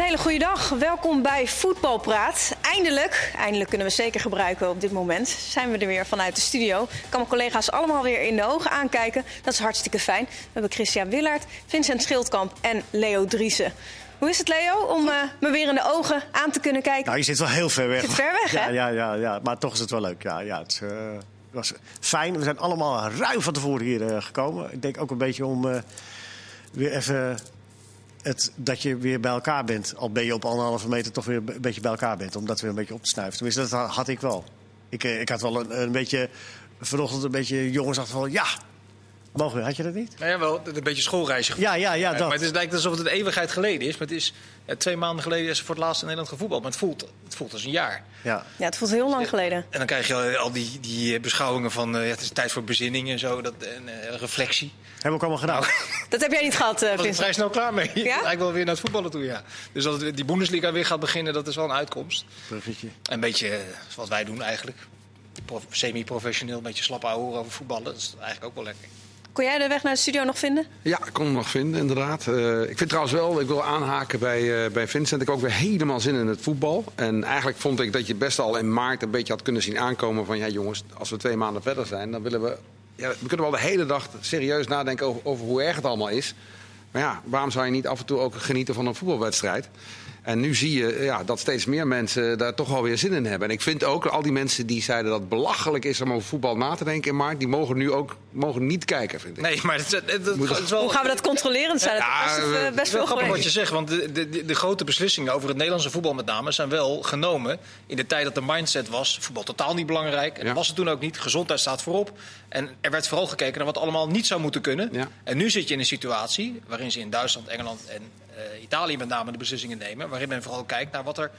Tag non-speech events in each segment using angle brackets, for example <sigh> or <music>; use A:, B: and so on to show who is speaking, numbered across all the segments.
A: Een hele goede dag. Welkom bij Voetbalpraat. Eindelijk, eindelijk kunnen we zeker gebruiken op dit moment, zijn we er weer vanuit de studio. Ik kan mijn collega's allemaal weer in de ogen aankijken. Dat is hartstikke fijn. We hebben Christian Willaert, Vincent Schildkamp en Leo Driessen. Hoe is het, Leo, om uh, me weer in de ogen aan te kunnen kijken?
B: Nou, je zit wel heel ver weg.
A: Je zit ver weg,
B: ja,
A: hè?
B: Ja, ja, ja, maar toch is het wel leuk. Ja, ja, het uh, was fijn. We zijn allemaal ruim van tevoren hier uh, gekomen. Ik denk ook een beetje om weer even dat je weer bij elkaar bent. Al ben je op anderhalve meter toch weer een beetje bij elkaar bent. Om dat weer een beetje op te snuiven. Tenminste, dat had ik wel. Ik, ik had wel een, een beetje vanochtend een beetje jongens achter van ja. Mogen we, had je dat niet?
C: Nou ja, wel een beetje schoolreisje.
B: Ja, ja, ja. Dat.
C: Maar het is lijkt alsof het een eeuwigheid geleden is. Maar het is ja, twee maanden geleden is ze voor het laatst in Nederland gevoetbald. Maar het voelt, het voelt als een jaar.
B: Ja.
A: ja, het voelt heel lang geleden.
C: En dan krijg je al die, die beschouwingen van uh, ja, het is tijd voor bezinning en zo. Dat, en uh, reflectie.
B: Hebben we ook allemaal gedaan.
A: Nou, <laughs> dat heb jij niet gehad, uh,
C: Vincent.
A: Vincent.
C: vrij snel klaar mee.
A: Ja? <laughs>
C: Eigenlijk wel weer naar het voetballen toe, ja. Dus dat die Bundesliga weer gaat beginnen, dat is wel een uitkomst.
B: Bruggetje.
C: Een beetje wat wij doen eigenlijk. Semi-professioneel, een beetje slap houden over voetballen. Dat is eigenlijk ook wel lekker.
A: Kon jij de weg naar de studio nog vinden?
D: Ja, ik kon hem nog vinden, inderdaad. Uh, ik vind trouwens wel, ik wil aanhaken bij, uh, bij Vincent. Ik heb ook weer helemaal zin in het voetbal. En eigenlijk vond ik dat je best al in maart een beetje had kunnen zien aankomen van... ja jongens, als we twee maanden verder zijn, dan willen we... Ja, we kunnen wel de hele dag serieus nadenken over hoe erg het allemaal is. Maar ja, waarom zou je niet af en toe ook genieten van een voetbalwedstrijd? En nu zie je ja, dat steeds meer mensen daar toch wel weer zin in hebben. En ik vind ook, al die mensen die zeiden dat het belachelijk is om over voetbal na te denken in maart, die mogen nu ook mogen niet kijken, vind ik.
C: Nee, maar het, het, het, het is wel...
A: Hoe gaan we dat controleren? Dat zijn
C: ja,
A: het best, uh, best
C: wel
A: veel
C: grappig wat je zegt, want de, de, de, grote beslissingen over het Nederlandse voetbal met name zijn wel genomen in de tijd dat de mindset was, voetbal totaal niet belangrijk. En
D: Ja.
C: dat was het toen ook niet, gezondheid staat voorop. En er werd vooral gekeken naar wat allemaal niet zou moeten kunnen.
D: Ja.
C: En nu zit je in een situatie waarin ze in Duitsland, Engeland en uh, Italië met name de beslissingen nemen, waarin men vooral kijkt naar wat er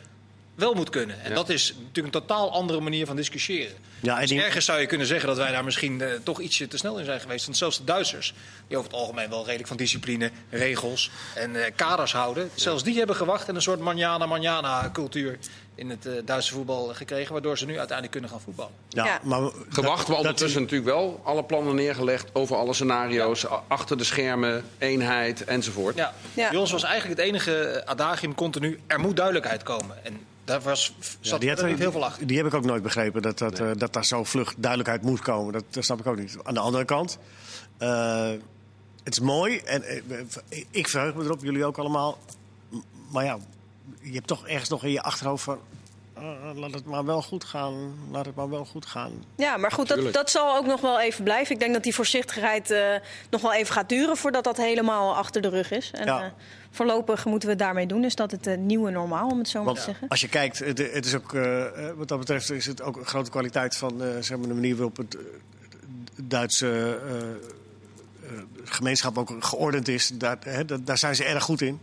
C: wel moet kunnen. En
D: Ja.
C: dat is natuurlijk een totaal andere manier van discussiëren.
B: Ja, en
C: dus ergens zou je kunnen zeggen dat wij daar misschien eh, toch ietsje te snel in zijn geweest. Want zelfs de Duitsers, die over het algemeen wel redelijk van discipline, regels en eh, kaders houden. Zelfs die hebben gewacht en een soort manjana-manjana cultuur in het eh, Duitse voetbal gekregen. Waardoor ze nu uiteindelijk kunnen gaan voetballen.
B: Ja,
A: Ja.
B: Maar
D: Gewacht,
B: dat-
D: we
B: dat-
D: ondertussen natuurlijk wel alle plannen neergelegd over alle scenario's, achter de schermen, eenheid enzovoort.
C: Ja.
A: Ja.
C: Bij ons was eigenlijk het enige adagium continu, er moet duidelijkheid komen. En daar was,
B: Ja,
C: zat
B: die,
C: er
B: had-
C: niet heel veel achter.
B: die heb ik ook nooit begrepen, dat, dat, eh, dat daar zo vlug duidelijkheid moet komen. Dat, dat snap ik ook niet. Aan de andere kant, eh, het is mooi en ik verheug me erop, jullie ook allemaal. Maar ja, je hebt toch ergens nog in je achterhoofd van... eh, laat het maar wel goed gaan, laat het maar wel goed gaan.
A: Ja, maar goed, dat, dat zal ook nog wel even blijven. Ik denk dat die voorzichtigheid eh, nog wel even gaat duren voordat dat helemaal achter de rug is. En
B: Ja.
A: eh, voorlopig moeten we het daarmee doen. Is dat het nieuwe normaal, om het zo maar
B: Want
A: te zeggen?
B: als je kijkt, het, het is ook, wat dat betreft is het ook een grote kwaliteit van eh, zeg maar de manier waarop het Duitse eh, eh, gemeenschap ook geordend is. Daar, hè, daar zijn ze erg goed in.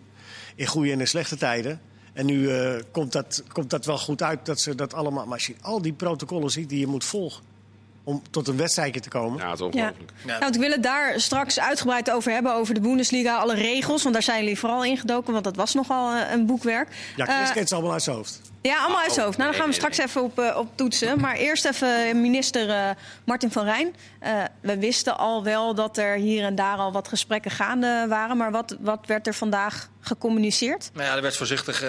B: In goede en in slechte tijden. En nu eh, komt, dat, komt dat wel goed uit dat ze dat allemaal. Maar als je al die protocollen ziet die je moet volgen om tot een wedstrijdje te komen.
D: Ja, het is
A: Ja.
D: ongelooflijk.
C: Ja.
A: Nou, want ik wil het daar straks uitgebreid over hebben, over de Bundesliga, alle regels. Want daar zijn jullie vooral ingedoken, want dat was nogal eh, een boekwerk.
B: Ja, Chris
A: Eh,
B: kent ze allemaal uit zijn hoofd.
A: Ja, allemaal uit zijn hoofd. Nou, daar gaan we straks even op, eh, op toetsen. Maar eerst even minister eh, Martin van Rijn. Eh, we wisten al wel dat er hier en daar al wat gesprekken gaande waren. Maar wat, wat werd er vandaag gecommuniceerd?
C: Nou ja, er werd voorzichtig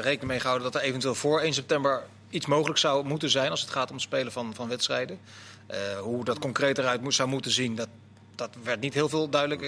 C: rekening mee gehouden dat er eventueel voor 1 september iets mogelijk zou moeten zijn als het gaat om het spelen van, van wedstrijden. Hoe dat concreet eruit moet, zou moeten zien, dat, dat werd niet heel veel duidelijk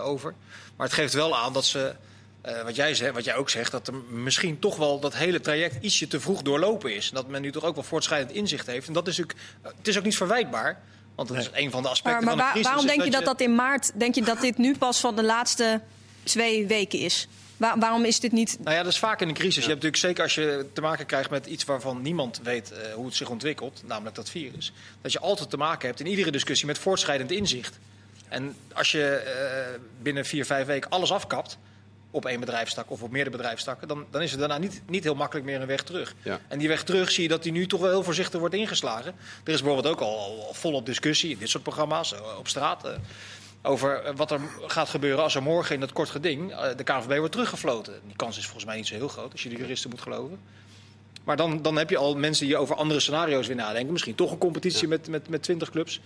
C: over. Maar het geeft wel aan dat ze, eh, wat, jij zegt, wat jij ook zegt, dat er misschien toch wel dat hele traject ietsje te vroeg doorlopen is. En dat men nu toch ook wel voortschrijdend inzicht heeft. En dat is natuurlijk, eh, het is ook niet verwijtbaar. Want dat is een van de aspecten
A: Maar, maar
C: van de
A: waar-
C: crisis.
A: waarom
C: is
A: denk je dat dat in maart, denk je dat dit nu pas van de laatste twee weken is? Waar- waarom is dit niet...
C: Nou ja, dat is vaak in een crisis. Je hebt natuurlijk zeker als je te maken krijgt met iets waarvan niemand weet eh, hoe het zich ontwikkelt, namelijk dat virus, dat je altijd te maken hebt in iedere discussie met voortschrijdend inzicht. En als je eh, binnen vier, vijf weken alles afkapt op één bedrijfstak of op meerdere bedrijfstakken, dan, dan is er daarna niet, niet heel makkelijk meer een weg terug.
D: Ja.
C: En die weg terug zie je dat die nu toch wel heel voorzichtig wordt ingeslagen. Er is bijvoorbeeld ook al, al volop discussie in dit soort programma's eh, op straat. eh, over eh, wat er gaat gebeuren als er morgen in dat kort geding de KNVB wordt teruggefloten. Die kans is volgens mij niet zo heel groot, als je de juristen moet geloven. Maar dan, dan heb je al mensen die over andere scenario's weer nadenken. Misschien toch een competitie met, met, met 20 clubs.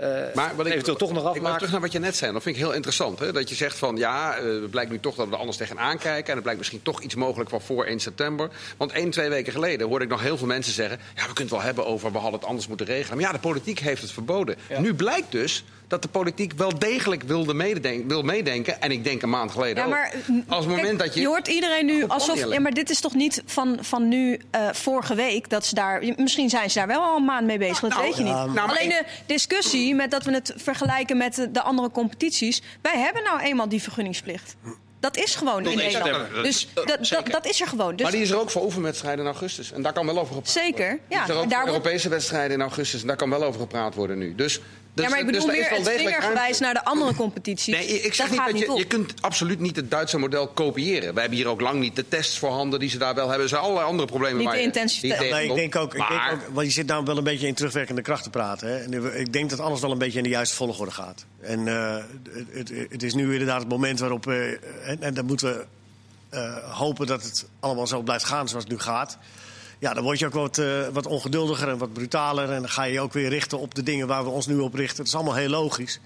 C: Eh, eventueel toch nog
D: Ik
C: afmaken.
D: terug naar wat je net zei. Dat vind ik heel interessant. Hè? Dat je zegt van ja, eh, het blijkt nu toch dat we er anders tegenaan kijken. En het blijkt misschien toch iets mogelijk van voor 1 september. Want één, twee weken geleden hoorde ik nog heel veel mensen zeggen... ja, we kunnen het wel hebben over we hadden het anders moeten regelen. Maar ja, de politiek heeft het verboden.
C: Ja.
D: Nu blijkt dus dat de politiek wel degelijk wilde meedenken, wil meedenken. En ik denk een maand geleden
A: Ja,
D: ook.
A: maar
D: Als het moment
A: kijk,
D: dat je...
A: hoort iedereen nu alsof. Ja, maar dit is toch niet van, van nu eh, vorige week dat ze daar. Misschien zijn ze daar wel al een maand mee bezig. Dat
D: Nou,
A: weet je niet.
D: ja, nou,
A: Alleen
D: ik-
A: de discussie met dat we het vergelijken met de, de andere competities. Wij hebben nou eenmaal die vergunningsplicht. Dat is gewoon in
C: 1
A: Nederland. Dus
C: Dat-
A: dat, dat,
C: zeker.
A: dat is er gewoon. Dus
D: Maar die is er ook voor oefenwedstrijden in augustus. En daar kan wel over gepraat
A: Zeker,
D: worden.
A: ja.
D: Er ook
A: En daar
D: voor
A: wordt-
D: Europese wedstrijden in augustus. En daar kan wel over gepraat worden nu. Dus, dus,
A: ja, maar ik
D: dus
A: bedoel
D: is
A: meer
D: wel
A: het
D: degelijk
A: vingergewijs naar de andere competities.
D: Nee, ik zeg
A: dat
D: niet dat
A: niet
D: je,
A: op.
D: je kunt absoluut niet het Duitse model kopiëren. We hebben hier ook lang niet de tests voorhanden die ze daar wel hebben. Er zijn allerlei andere problemen.
A: Niet
D: waar
A: de intensiteit.
D: niet
B: Nee, ik denk ook, ik
D: Maar-
B: denk ook, want je zit nou wel een beetje in terugwerkende kracht te praten. Hè? En ik denk dat alles wel een beetje in de juiste volgorde gaat. En eh, het, het, het is nu inderdaad het moment waarop, eh, en, en dan moeten we eh, hopen dat het allemaal zo blijft gaan zoals het nu gaat. Ja, dan word je ook wat, eh, wat ongeduldiger en wat brutaler. En dan ga je je ook weer richten op de dingen waar we ons nu op richten. Dat is allemaal heel logisch.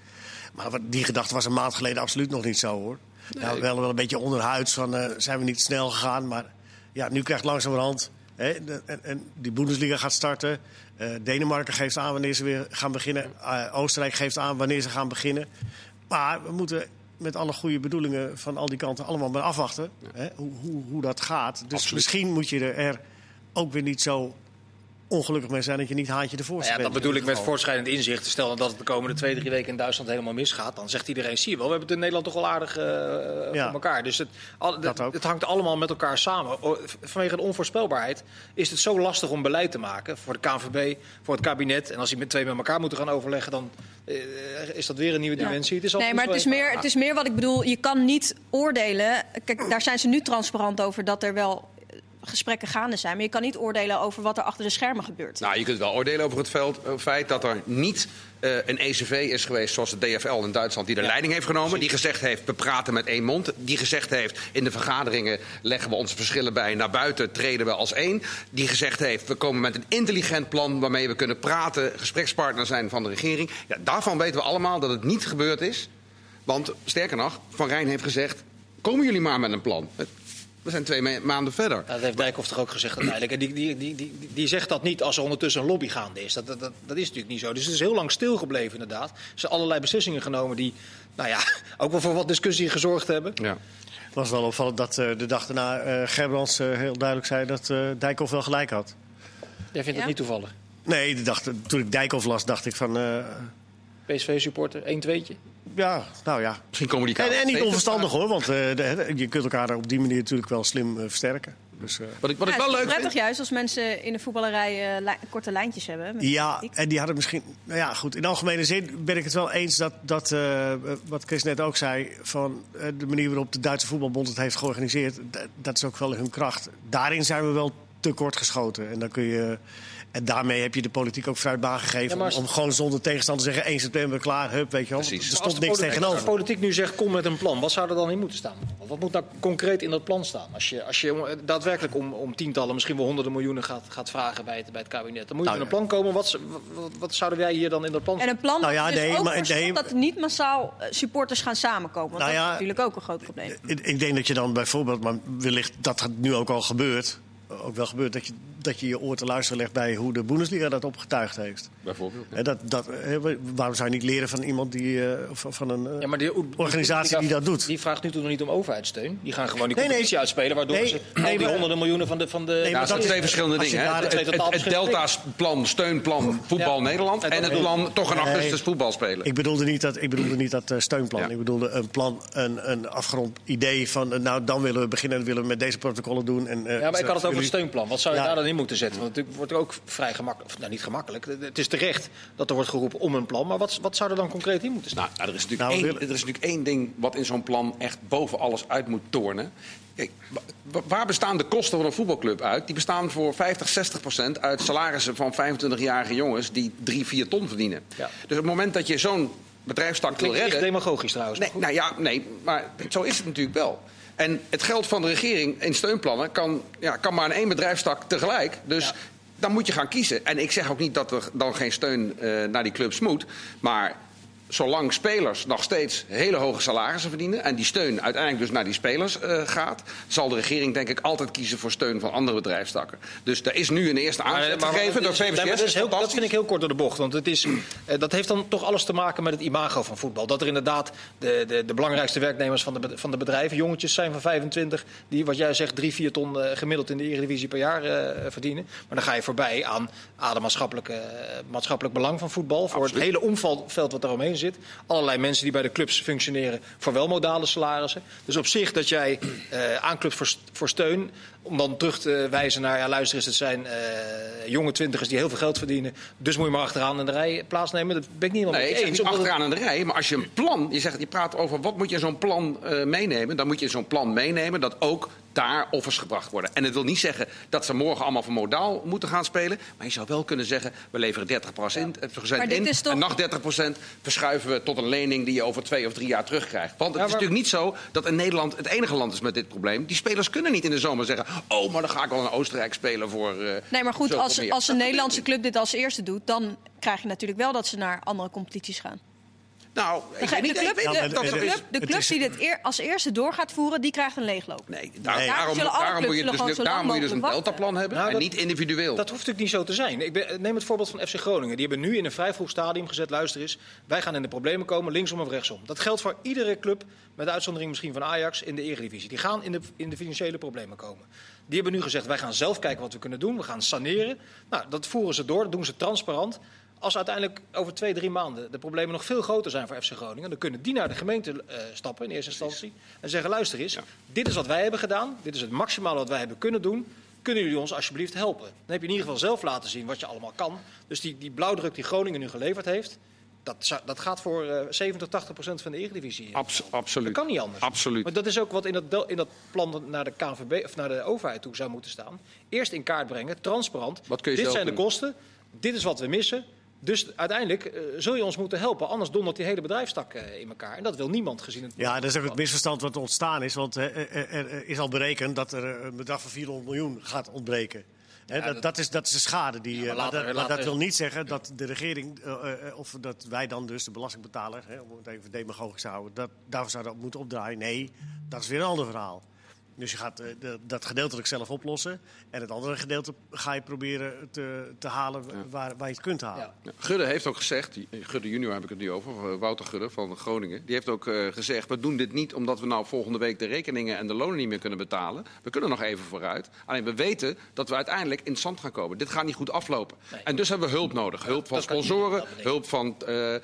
B: Maar die gedachte was een maand geleden absoluut nog niet zo hoor. Nou, wel, wel een beetje onderhuids van eh, zijn we niet snel gegaan. Maar ja, nu krijgt langzamerhand. Hè, de- en, en die Bundesliga gaat starten. Eh, Denemarken geeft aan wanneer ze weer gaan beginnen. Oostenrijk geeft aan wanneer ze gaan beginnen. Maar we moeten met alle goede bedoelingen van al die kanten allemaal maar afwachten. Hè, hoe, hoe, hoe dat gaat. Dus
D: Absoluut.
B: misschien moet je er ook weer niet zo ongelukkig mee zijn dat je niet haantje de voorste
C: Nou ja,
B: bent.
C: dat bedoel ik met voortschrijdend inzicht. Stel dat het de komende twee, drie weken in Duitsland helemaal misgaat. Dan zegt iedereen, zie je wel, we hebben het in Nederland toch wel aardig eh
B: Ja.
C: voor elkaar. Dus het, al-
B: Dat ook.
C: het hangt allemaal met elkaar samen. Vanwege de onvoorspelbaarheid is het zo lastig om beleid te maken. Voor de KNVB, voor het kabinet. En als die met twee met elkaar moeten gaan overleggen, dan eh, is dat weer een nieuwe
A: Ja.
C: dimensie. Het is
A: Nee, maar het is, meer, het is meer wat ik bedoel. Je kan niet oordelen. Kijk, daar zijn ze nu transparant over dat er wel eh, gesprekken gaande zijn. Maar je kan niet oordelen over wat er achter de schermen gebeurt.
D: Nou, je kunt wel oordelen over het veld, eh, feit dat er niet eh, een ECV is geweest zoals de DFL in Duitsland die de leiding heeft genomen. Die gezegd heeft, we praten met één mond. Die gezegd heeft, in de vergaderingen leggen we onze verschillen bij. Naar buiten treden we als één. Die gezegd heeft, we komen met een intelligent plan waarmee we kunnen praten. Gesprekspartner zijn van de regering. Ja, daarvan weten we allemaal dat het niet gebeurd is. Want, sterker nog, Van Rijn heeft gezegd, komen jullie maar met een plan. We zijn twee ma- maanden verder.
C: Dat heeft Dijkhoff toch ook gezegd uiteindelijk. En die, die, die, die, die zegt dat niet als er ondertussen een lobby gaande is. Dat, dat, dat, dat is natuurlijk niet zo. Dus het is heel lang stilgebleven inderdaad. Er zijn allerlei beslissingen genomen die nou ja, <laughs> ook wel voor wat discussie gezorgd hebben.
D: Ja.
B: Het was wel opvallend dat eh, de dag daarna eh Gerbrands eh, heel duidelijk zei dat eh Dijkhoff wel gelijk had.
C: Jij vindt
A: Ja?
C: het niet toevallig.
B: Nee, de dag, toen ik Dijkhoff las, dacht ik van... eh,
C: PSV-supporter, 1 tweetje.
B: Ja, nou ja.
D: Misschien komen die
B: En, en niet onverstandig hoor, want eh, de- je kunt elkaar op die manier natuurlijk wel slim eh, versterken. Dus, eh,
D: Wat ik, wat ik wel
A: het is
D: leuk
A: prettig
D: vind...
A: juist als mensen in de voetballerij eh, li- korte lijntjes hebben. met
B: ja, en die hadden misschien... Nou ja, goed, in algemene zin ben ik het wel eens dat, dat eh, wat Chris net ook zei... van eh, de manier waarop de Duitse voetbalbond het heeft georganiseerd... dat is ook wel hun kracht. Daarin zijn we wel te kort geschoten. En dan kun je... En daarmee heb je de politiek ook vrij baan gegeven.
C: Ja, maar als-
B: om, om gewoon zonder tegenstander te zeggen: 1 september klaar, hup, weet je wel.
D: Precies.
B: Er stond niks tegenover.
C: Als de politiek nu zegt, kom met een plan. Wat zou er dan in moeten staan? Wat moet nou concreet in dat plan staan? Als je, als je daadwerkelijk om, om tientallen, misschien wel honderden miljoenen gaat, gaat vragen bij het, bij het kabinet. Dan moet je
B: Nou,
C: met een plan komen. Wat, wat, wat zouden wij hier dan in dat plan
A: En een plan
B: Nou ja,
A: dat dus
B: nee,
A: ook
B: maar- nee.
A: dat er niet massaal eh, supporters gaan samenkomen. Want
B: Nou
A: dat
B: ja,
A: is natuurlijk ook een groot probleem.
B: Ik, ik denk dat je dan bijvoorbeeld, maar wellicht dat het nu ook al gebeurt, ook wel gebeurt, dat je dat je, je oor te luisteren legt bij hoe de Bundesliga dat opgetuigd heeft.
D: Bijvoorbeeld.
B: Hè, dat, dat, hè, waarom zou je niet leren van iemand die, eh, van een eh,
C: Ja, maar die,
B: organisatie die dat doet?
C: Die vraagt nu toch nog niet om overheidssteun. Die gaan gewoon die
B: Nee, nee.
C: competitie uitspelen, waardoor
B: Nee,
C: ze
B: nee,
C: al die
B: maar-
C: honderden miljoenen van de... Van de
B: Nee,
D: Ja,
B: maar
D: dat
B: dat
D: zijn twee verschillende dingen. Het, het, Delta's-plan, steunplan voetbal
C: Ja.
D: Nederland.
C: En
D: het plan toch een
B: Nee.
D: augustus voetbal spelen.
B: Ik bedoelde niet dat, ik bedoelde niet dat eh, steunplan.
D: Ja.
B: Ik bedoelde een plan, een, een afgerond idee van... nou, dan willen we beginnen en willen we met deze protocollen doen. En, eh,
C: Ja, maar ik had het over steunplan. Wat zou je
B: Ja.
C: daar dan in moeten zetten? Want het wordt ook vrij gemakkelijk. Nou, niet gemakkelijk. Het is terecht dat er wordt geroepen om een plan. Maar wat, wat zou er dan concreet in moeten staan?
D: Nou, nou, er, is natuurlijk
B: Nou,
D: één, er is natuurlijk één ding wat in zo'n plan echt boven alles uit moet tornen. Kijk, wa- wa- waar bestaan de kosten van een voetbalclub uit? Die bestaan voor 50, 60 procent uit salarissen van 25-jarige jongens die 3, 4 ton verdienen.
C: Ja.
D: Dus op het moment dat je zo'n bedrijfstak wil
C: Klinkt echt
D: redden...
C: demagogisch trouwens.
D: Nee, nou ja, nee, maar zo is het natuurlijk wel. En het geld van de regering in steunplannen kan, ja, kan maar in één bedrijfstak tegelijk. Dus dan moet je gaan kiezen. En ik zeg ook niet dat er dan geen steun eh, naar die clubs moet. Maar zolang spelers nog steeds hele hoge salarissen verdienen... en die steun uiteindelijk dus naar die spelers uh, gaat... zal de regering denk ik altijd kiezen voor steun van andere bedrijfstakken. Dus er is nu een eerste aanzet gegeven door VVCS.
C: Dat, is heel, dat vind ik heel kort door de bocht. Want het is, uh, dat heeft dan toch alles te maken met het imago van voetbal. Dat er inderdaad de, de, de belangrijkste werknemers van de, van de bedrijven... jongetjes zijn van 25... die, wat jij zegt, 3, 4 ton uh, gemiddeld in de Eredivisie per jaar verdienen. Maar dan ga je voorbij aan, aan de maatschappelijke, maatschappelijk belang van voetbal... voor Absoluut. het hele omveld wat daaromheen zit. Allerlei mensen die bij de clubs functioneren voor wel modale salarissen. Dus op zich dat jij uh, aanklopt voor, voor steun. Om dan terug te wijzen naar, ja luister eens, het zijn uh, jonge twintigers die heel veel geld verdienen. Dus moet je maar achteraan in de rij plaatsnemen. Dat ben ik niet helemaal
D: nee,
C: mee eens.
D: Niet achteraan in de rij, maar als je een plan, je, zegt, je praat over wat moet je in zo'n plan uh, meenemen. Dan moet je in zo'n plan meenemen dat ook daar offers gebracht worden. En dat wil niet zeggen dat ze morgen allemaal van modaal moeten gaan spelen. Maar je zou wel kunnen zeggen, we leveren 30 procent ja. in. Toch... En nog 30 procent verschuiven we tot een lening die je over twee of drie jaar terugkrijgt. Want het ja, maar... is natuurlijk niet zo dat in Nederland het enige land is met dit probleem. Die spelers kunnen niet in de zomer zeggen, oh, maar dan ga ik wel naar Oostenrijk spelen voor... Uh,
A: nee, maar goed, als, als een Nederlandse club dit als eerste doet... dan krijg je natuurlijk wel dat ze naar andere competities gaan.
D: Nou, ik
A: de,
D: niet,
A: club, de, de, de, club, de club die dit eer, als eerste door gaat voeren, die krijgt een leegloop.
D: Nee, daar, nee. daarom, daarom, moet je dus, daarom moet je dus een deltaplan hebben nou, en niet individueel.
C: Dat hoeft natuurlijk niet zo te zijn. Ik ben, neem het voorbeeld van FC Groningen. Die hebben nu in een vrij vroeg stadium gezet, luister eens, wij gaan in de problemen komen, linksom of rechtsom. Dat geldt voor iedere club, met uitzondering misschien van Ajax, in de Eredivisie. Die gaan in de, in de financiële problemen komen. Die hebben nu gezegd, wij gaan zelf kijken wat we kunnen doen. We gaan saneren. Nou, dat voeren ze door, dat doen ze transparant. Als uiteindelijk over twee, drie maanden de problemen nog veel groter zijn voor FC Groningen, dan kunnen die naar de gemeente uh, stappen in eerste instantie en zeggen: luister eens, ja. dit is wat wij hebben gedaan, dit is het maximale wat wij hebben kunnen doen. Kunnen jullie ons alsjeblieft helpen? Dan heb je in ieder geval zelf laten zien wat je allemaal kan. Dus die, die blauwdruk die Groningen nu geleverd heeft, dat, dat, gaat voor uh, 70, 80 procent van de Eredivisie.
D: Abs absoluut.
C: Dat kan niet anders.
D: Absoluut.
C: Maar dat is ook wat in dat, in dat plan naar de KNVB of naar de overheid toe zou moeten staan. Eerst in kaart brengen, transparant. dit zijn de kosten, dit is wat we missen. Dus uiteindelijk uh, zul je ons moeten helpen, anders dondert die hele bedrijfstak uh, in elkaar. En dat wil niemand gezien het.
B: Ja, dat is ook het misverstand wat ontstaan is. Want uh, er, er, is al berekend dat er een bedrag van 400 miljoen gaat ontbreken. He, ja, dat, dat, is, dat is de schade. Die, ja, maar, later, maar, dat, later... maar, dat, wil niet zeggen dat de regering, of dat wij dan dus, de belastingbetaler, hè, om het even demagogisch te houden, dat, daarvoor zouden moeten opdraaien. Nee, dat is weer een ander verhaal. Dus je gaat uh, de, dat gedeeltelijk zelf oplossen. En het andere gedeelte ga je proberen te, te halen ja. waar, waar je het kunt halen. Ja.
D: Ja. Gudde heeft ook gezegd, Gudde junior heb ik het nu over, Wouter Gudde van Groningen. Die heeft ook uh, gezegd, we doen dit niet omdat we nou volgende week de rekeningen en de lonen niet meer kunnen betalen. We kunnen nog even vooruit. Alleen we weten dat we uiteindelijk in het zand gaan komen. Dit gaat niet goed aflopen. Nee. En dus hebben we hulp nodig. Hulp van sponsoren, hulp van uh,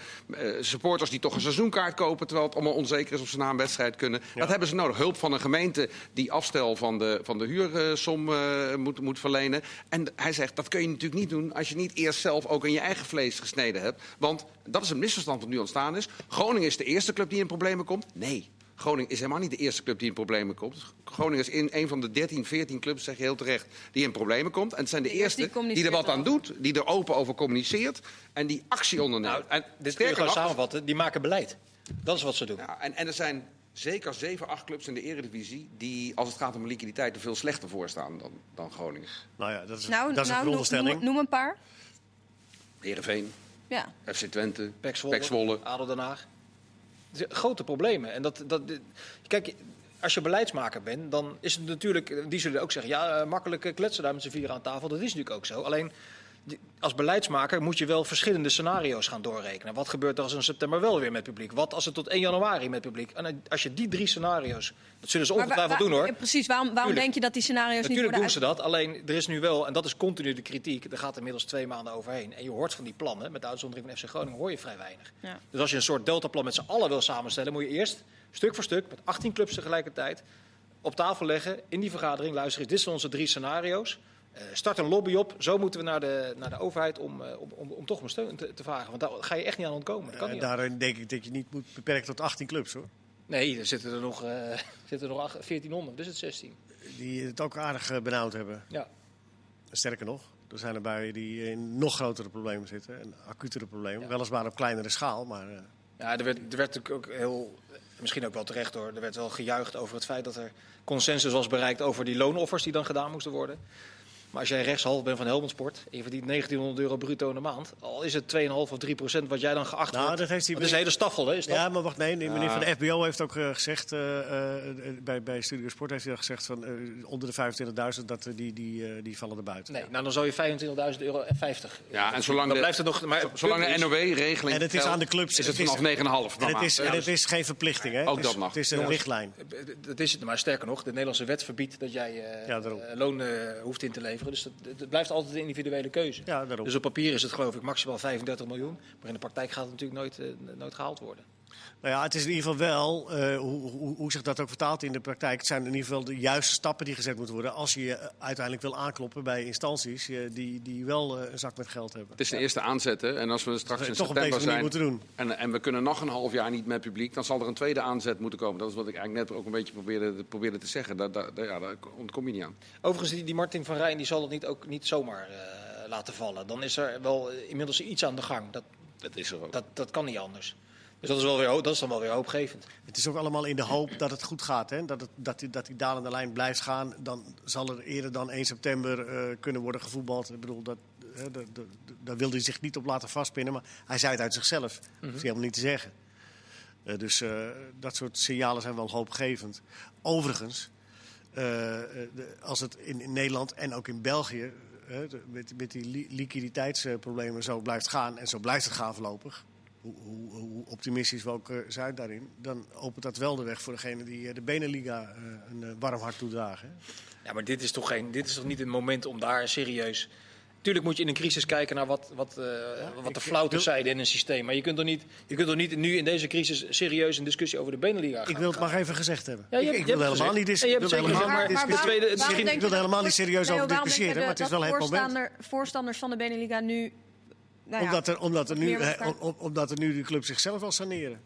D: supporters die toch een seizoenkaart kopen... terwijl het allemaal onzeker is of ze na een wedstrijd kunnen. Dat hebben ze nodig. Hulp van een gemeente die afstel van de, van de huursom uh, moet, moet verlenen. En hij zegt, dat kun je natuurlijk niet doen als je niet eerst zelf ook in je eigen vlees gesneden hebt. Want dat is een misverstand wat nu ontstaan is. Groningen is de eerste club die in problemen komt. Nee, Groningen is helemaal niet de eerste club die in problemen komt. Groningen is in een van de 13, 14 clubs, zeg je heel terecht, die in problemen komt. En het zijn de eerste die, die er wat aan doet, die er open over communiceert en die actie onderneemt. Nou,
C: en dit kun je gewoon samenvatten, die maken beleid. Dat is wat ze doen.
D: Ja, en, en er zijn zeker 7, 8 clubs in de eredivisie die, als het gaat om liquiditeit, er veel slechter voor staan dan, dan Groningen.
B: Nou ja, dat is, nou, dat is nou, een veronderstelling.
A: Noem, noem, een paar.
D: Heerenveen,
A: ja.
D: FC Twente,
C: Pek Zwolle,
D: Pek Zwolle.
C: ADO Den Haag. Grote problemen. En dat, dat, kijk, als je beleidsmaker bent, dan is het natuurlijk... Die zullen ook zeggen, ja, makkelijk kletsen daar met z'n vier aan tafel. Dat is natuurlijk ook zo. Alleen als beleidsmaker moet je wel verschillende scenario's gaan doorrekenen. Wat gebeurt er als in september wel weer met publiek? Wat als het tot 1 januari met publiek? En als je die drie scenario's, dat zullen ze ongetwijfeld doen hoor.
A: Precies, waarom, waarom denk je dat die scenario's
C: Natuurlijk
A: niet
C: worden doen ze dat, alleen er is nu wel, en dat is continu de kritiek, er gaat inmiddels twee maanden overheen. En je hoort van die plannen, met de uitzondering van FC Groningen, hoor je vrij weinig. Ja. Dus als je een soort deltaplan met z'n allen wil samenstellen, moet je eerst stuk voor stuk, met 18 clubs tegelijkertijd, op tafel leggen in die vergadering. Luister eens, dit zijn onze drie scenario's. Uh, start een lobby op. Zo moeten we naar de, naar de overheid om, uh, om, om, om, toch om steun te, te, vragen. Want daar ga je echt niet aan ontkomen. Dat kan uh, niet
B: daarin denk ik dat je niet moet beperken tot 18 clubs hoor.
C: Nee, er zitten er nog, <laughs> zitten er nog 1400, dus het 16.
B: Die het ook aardig benauwd hebben.
C: Ja.
B: Sterker nog, er zijn er bij die in nog grotere problemen zitten. En acutere problemen. Ja. Weliswaar op kleinere schaal, maar...
C: Ja, er werd, er werd natuurlijk ook heel misschien ook wel terecht hoor. Er werd wel gejuicht over het feit dat er consensus was bereikt over die loonoffers die dan gedaan moesten worden. Maar als jij rechtshalf bent van Helmond Sport en je verdient 1900 euro bruto in de maand, al is het 2,5 of 3 procent wat jij dan geacht
B: Nou,
C: wordt.
B: dat heeft hij
C: dat is een hele staffel, hè?
B: Ja, maar wacht, nee, nee, meneer van de FBO heeft ook eh, gezegd, eh, eh, bij, bij Studio Sport heeft hij al gezegd van eh, onder de 25.000, dat die, die, eh, die vallen er buiten.
C: Nee, nou dan zou je 25.000 euro en 50.
D: Ja, en zolang
C: dan
D: de-
C: blijft het nog. Maar
D: Zolang de NOW-regeling
B: En het is aan de clubs.
D: is het
B: Het is-
D: vanaf 9,5
B: En het is, en het is geen verplichting, hè?
D: Ook
B: het is,
D: dat mag.
B: Het is een
C: Jongens,
B: richtlijn.
C: Dat is het, maar sterker nog, de Nederlandse wet verbiedt dat jij loon eh, hoeft in te leveren. Dus dat, het blijft altijd een individuele keuze.
B: Ja, daarom.
C: Dus op papier is het geloof ik maximaal 35 miljoen. Maar in de praktijk gaat het natuurlijk nooit, eh, nooit gehaald worden.
B: Nou ja, het is in ieder geval wel, eh, hoe, hoe, hoe zich dat ook vertaalt in de praktijk. Het zijn in ieder geval de juiste stappen die gezet moeten worden. als je je uiteindelijk wil aankloppen bij instanties eh, die, die wel eh, een zak met geld hebben.
D: Het is een eerste aanzet, hè. En als we straks in
B: Toch op
D: september
B: deze manier
D: zijn...
B: moeten doen.
D: En, en we kunnen nog een half jaar niet met publiek... dan zal er een tweede aanzet moeten komen. Dat is wat ik eigenlijk net ook een beetje probeerde, probeerde te zeggen. Daar, daar, daar- ja, daar ontkom je niet aan.
C: Overigens, die, die Martin van Rijn die zal het niet, ook niet zomaar eh, laten vallen. Dan is er wel eh, inmiddels iets aan de gang. Dat,
D: Dat is er ook.
C: dat, dat kan niet anders. Dus dat is, wel weer, dat is dan wel weer hoopgevend.
B: Het is ook allemaal in de hoop dat het goed gaat. Hè? Dat, het, dat, die, dat die dalende lijn blijft gaan. Dan zal er eerder dan 1 september eh, kunnen worden gevoetbald. Ik bedoel, dat, hè, dat, dat- daar wilde hij zich niet op laten vastpinnen. Maar hij zei het uit zichzelf. Dat is helemaal niet te zeggen. Eh, dus eh, dat soort signalen zijn wel hoopgevend. Overigens, de- als het in, in Nederland en ook in België... de- met, met die li- liquiditeitsproblemen zo blijft gaan... en zo blijft het gaan voorlopig... Hoe, hoe, hoe optimistisch we ook eh, zijn daarin... dan opent dat wel de weg voor degene die eh, de Beneliga eh, een warm hart toedragen.
C: Ja, maar dit is toch, geen, dit is toch niet het moment om daar serieus... Tuurlijk moet je in een crisis kijken naar wat, wat, eh, wat de flauwte zijn in een systeem. Maar je kunt toch niet, je kunt toch niet nu in deze crisis serieus een discussie over de Beneliga gaan
B: Ik wil het maar even gezegd hebben.
C: Ja, je
B: ik
C: hebt-
B: ik
C: je
B: wil helemaal niet
C: je
B: wil helemaal discussiëren. ik wil er helemaal niet serieus over discussiëren, maar het is wel het moment.
A: voorstander, voorstanders van de Beneliga nu... Nou ja,
B: Omdat er, omdat, er nu, omdat er nu de club zichzelf wil saneren.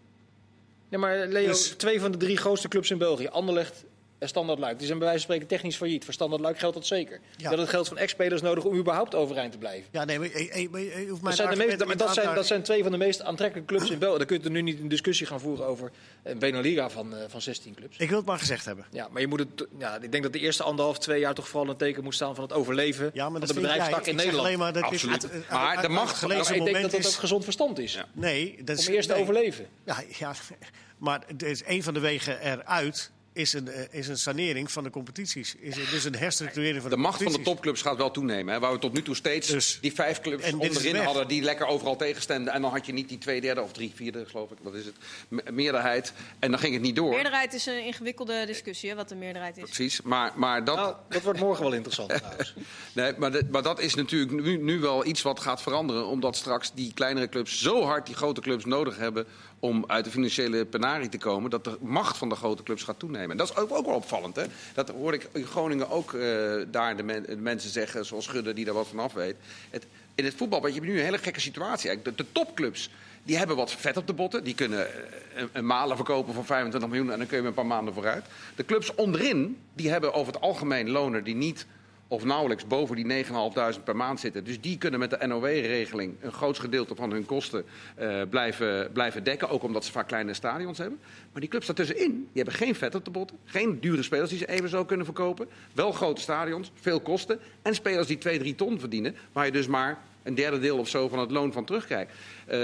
C: Ja, maar Leo,
B: Dus-
C: twee van de drie grootste clubs in België, Anderlecht en Standard Luik, die zijn bij wijze van spreken technisch failliet. Voor Standard Luik geldt dat zeker.
B: Ja.
C: Dat het geld van ex-spelers nodig om überhaupt overeind te blijven.
B: Ja, nee, maar, eh, eh, maar, eh,
C: Dat zijn, de meest, maar dat, zijn, dat zijn twee van de meest aantrekkelijke clubs in België. Dan kun je er nu niet een discussie gaan voeren over een Beneliga van, eh, van 16 clubs.
B: Ik wil het maar gezegd hebben.
C: Ja, maar je moet het, ja, ik denk dat de eerste anderhalf, twee jaar toch vooral een teken moet staan van het overleven
B: Ja, maar
C: van
B: dat
C: de
B: vind jij.
C: bedrijfstak in Nederland.
B: alleen maar dat
D: Absoluut.
B: uit-
D: Maar de
B: het gelezen
C: maar ik denk dat dat
B: is...
C: ook gezond verstand is.
D: Ja.
B: Nee, dat is...
C: Om eerst te overleven.
B: Ja, ja, <laughs> maar het is een van de wegen eruit is een, eh, is een sanering van de competities. Is dus een herstructurering van
D: De
B: de,
D: macht van de topclubs gaat wel toenemen. Hè, waar we tot nu toe steeds
B: Dus-
D: die vijf clubs onderin hadden... die lekker overal tegenstemden. En dan had je niet die twee derde of drie vierde, geloof ik. Wat is het? Me- meerderheid. En dan ging het niet door.
A: meerderheid is een ingewikkelde discussie, hè, wat de meerderheid is.
D: Precies. Maar, maar dat...
C: Nou, dat wordt morgen wel interessant <laughs> trouwens.
D: Nee, maar, dat- maar dat is natuurlijk nu, nu wel iets wat gaat veranderen. Omdat straks die kleinere clubs zo hard die grote clubs nodig hebben. Om uit de financiële penarie te komen. dat de macht van de grote clubs gaat toenemen. En dat is ook, ook wel opvallend. Hè? Dat hoorde ik in Groningen ook eh, daar de, men- de mensen zeggen. zoals Schudde, die daar wat van af weet. Het, in het voetbal weet je nu een hele gekke situatie. De, topclubs. Die hebben wat vet op de botten. Die kunnen eh, een, een malen verkopen voor 25 miljoen en dan kun je een paar maanden vooruit. De clubs onderin, die hebben over het algemeen lonen die niet of nauwelijks boven die 9.500 per maand zitten. Dus die kunnen met de NOW-regeling een groot gedeelte van hun kosten eh, blijven, blijven dekken. Ook omdat ze vaak kleine stadions hebben. Maar die clubs daartussenin, die hebben geen vet op de botten. Geen dure spelers die ze even zo kunnen verkopen. Wel grote stadions, veel kosten. En spelers die 2, 3 ton verdienen. Waar je dus maar een derde deel of zo van het loon van terugkrijgt. Eh,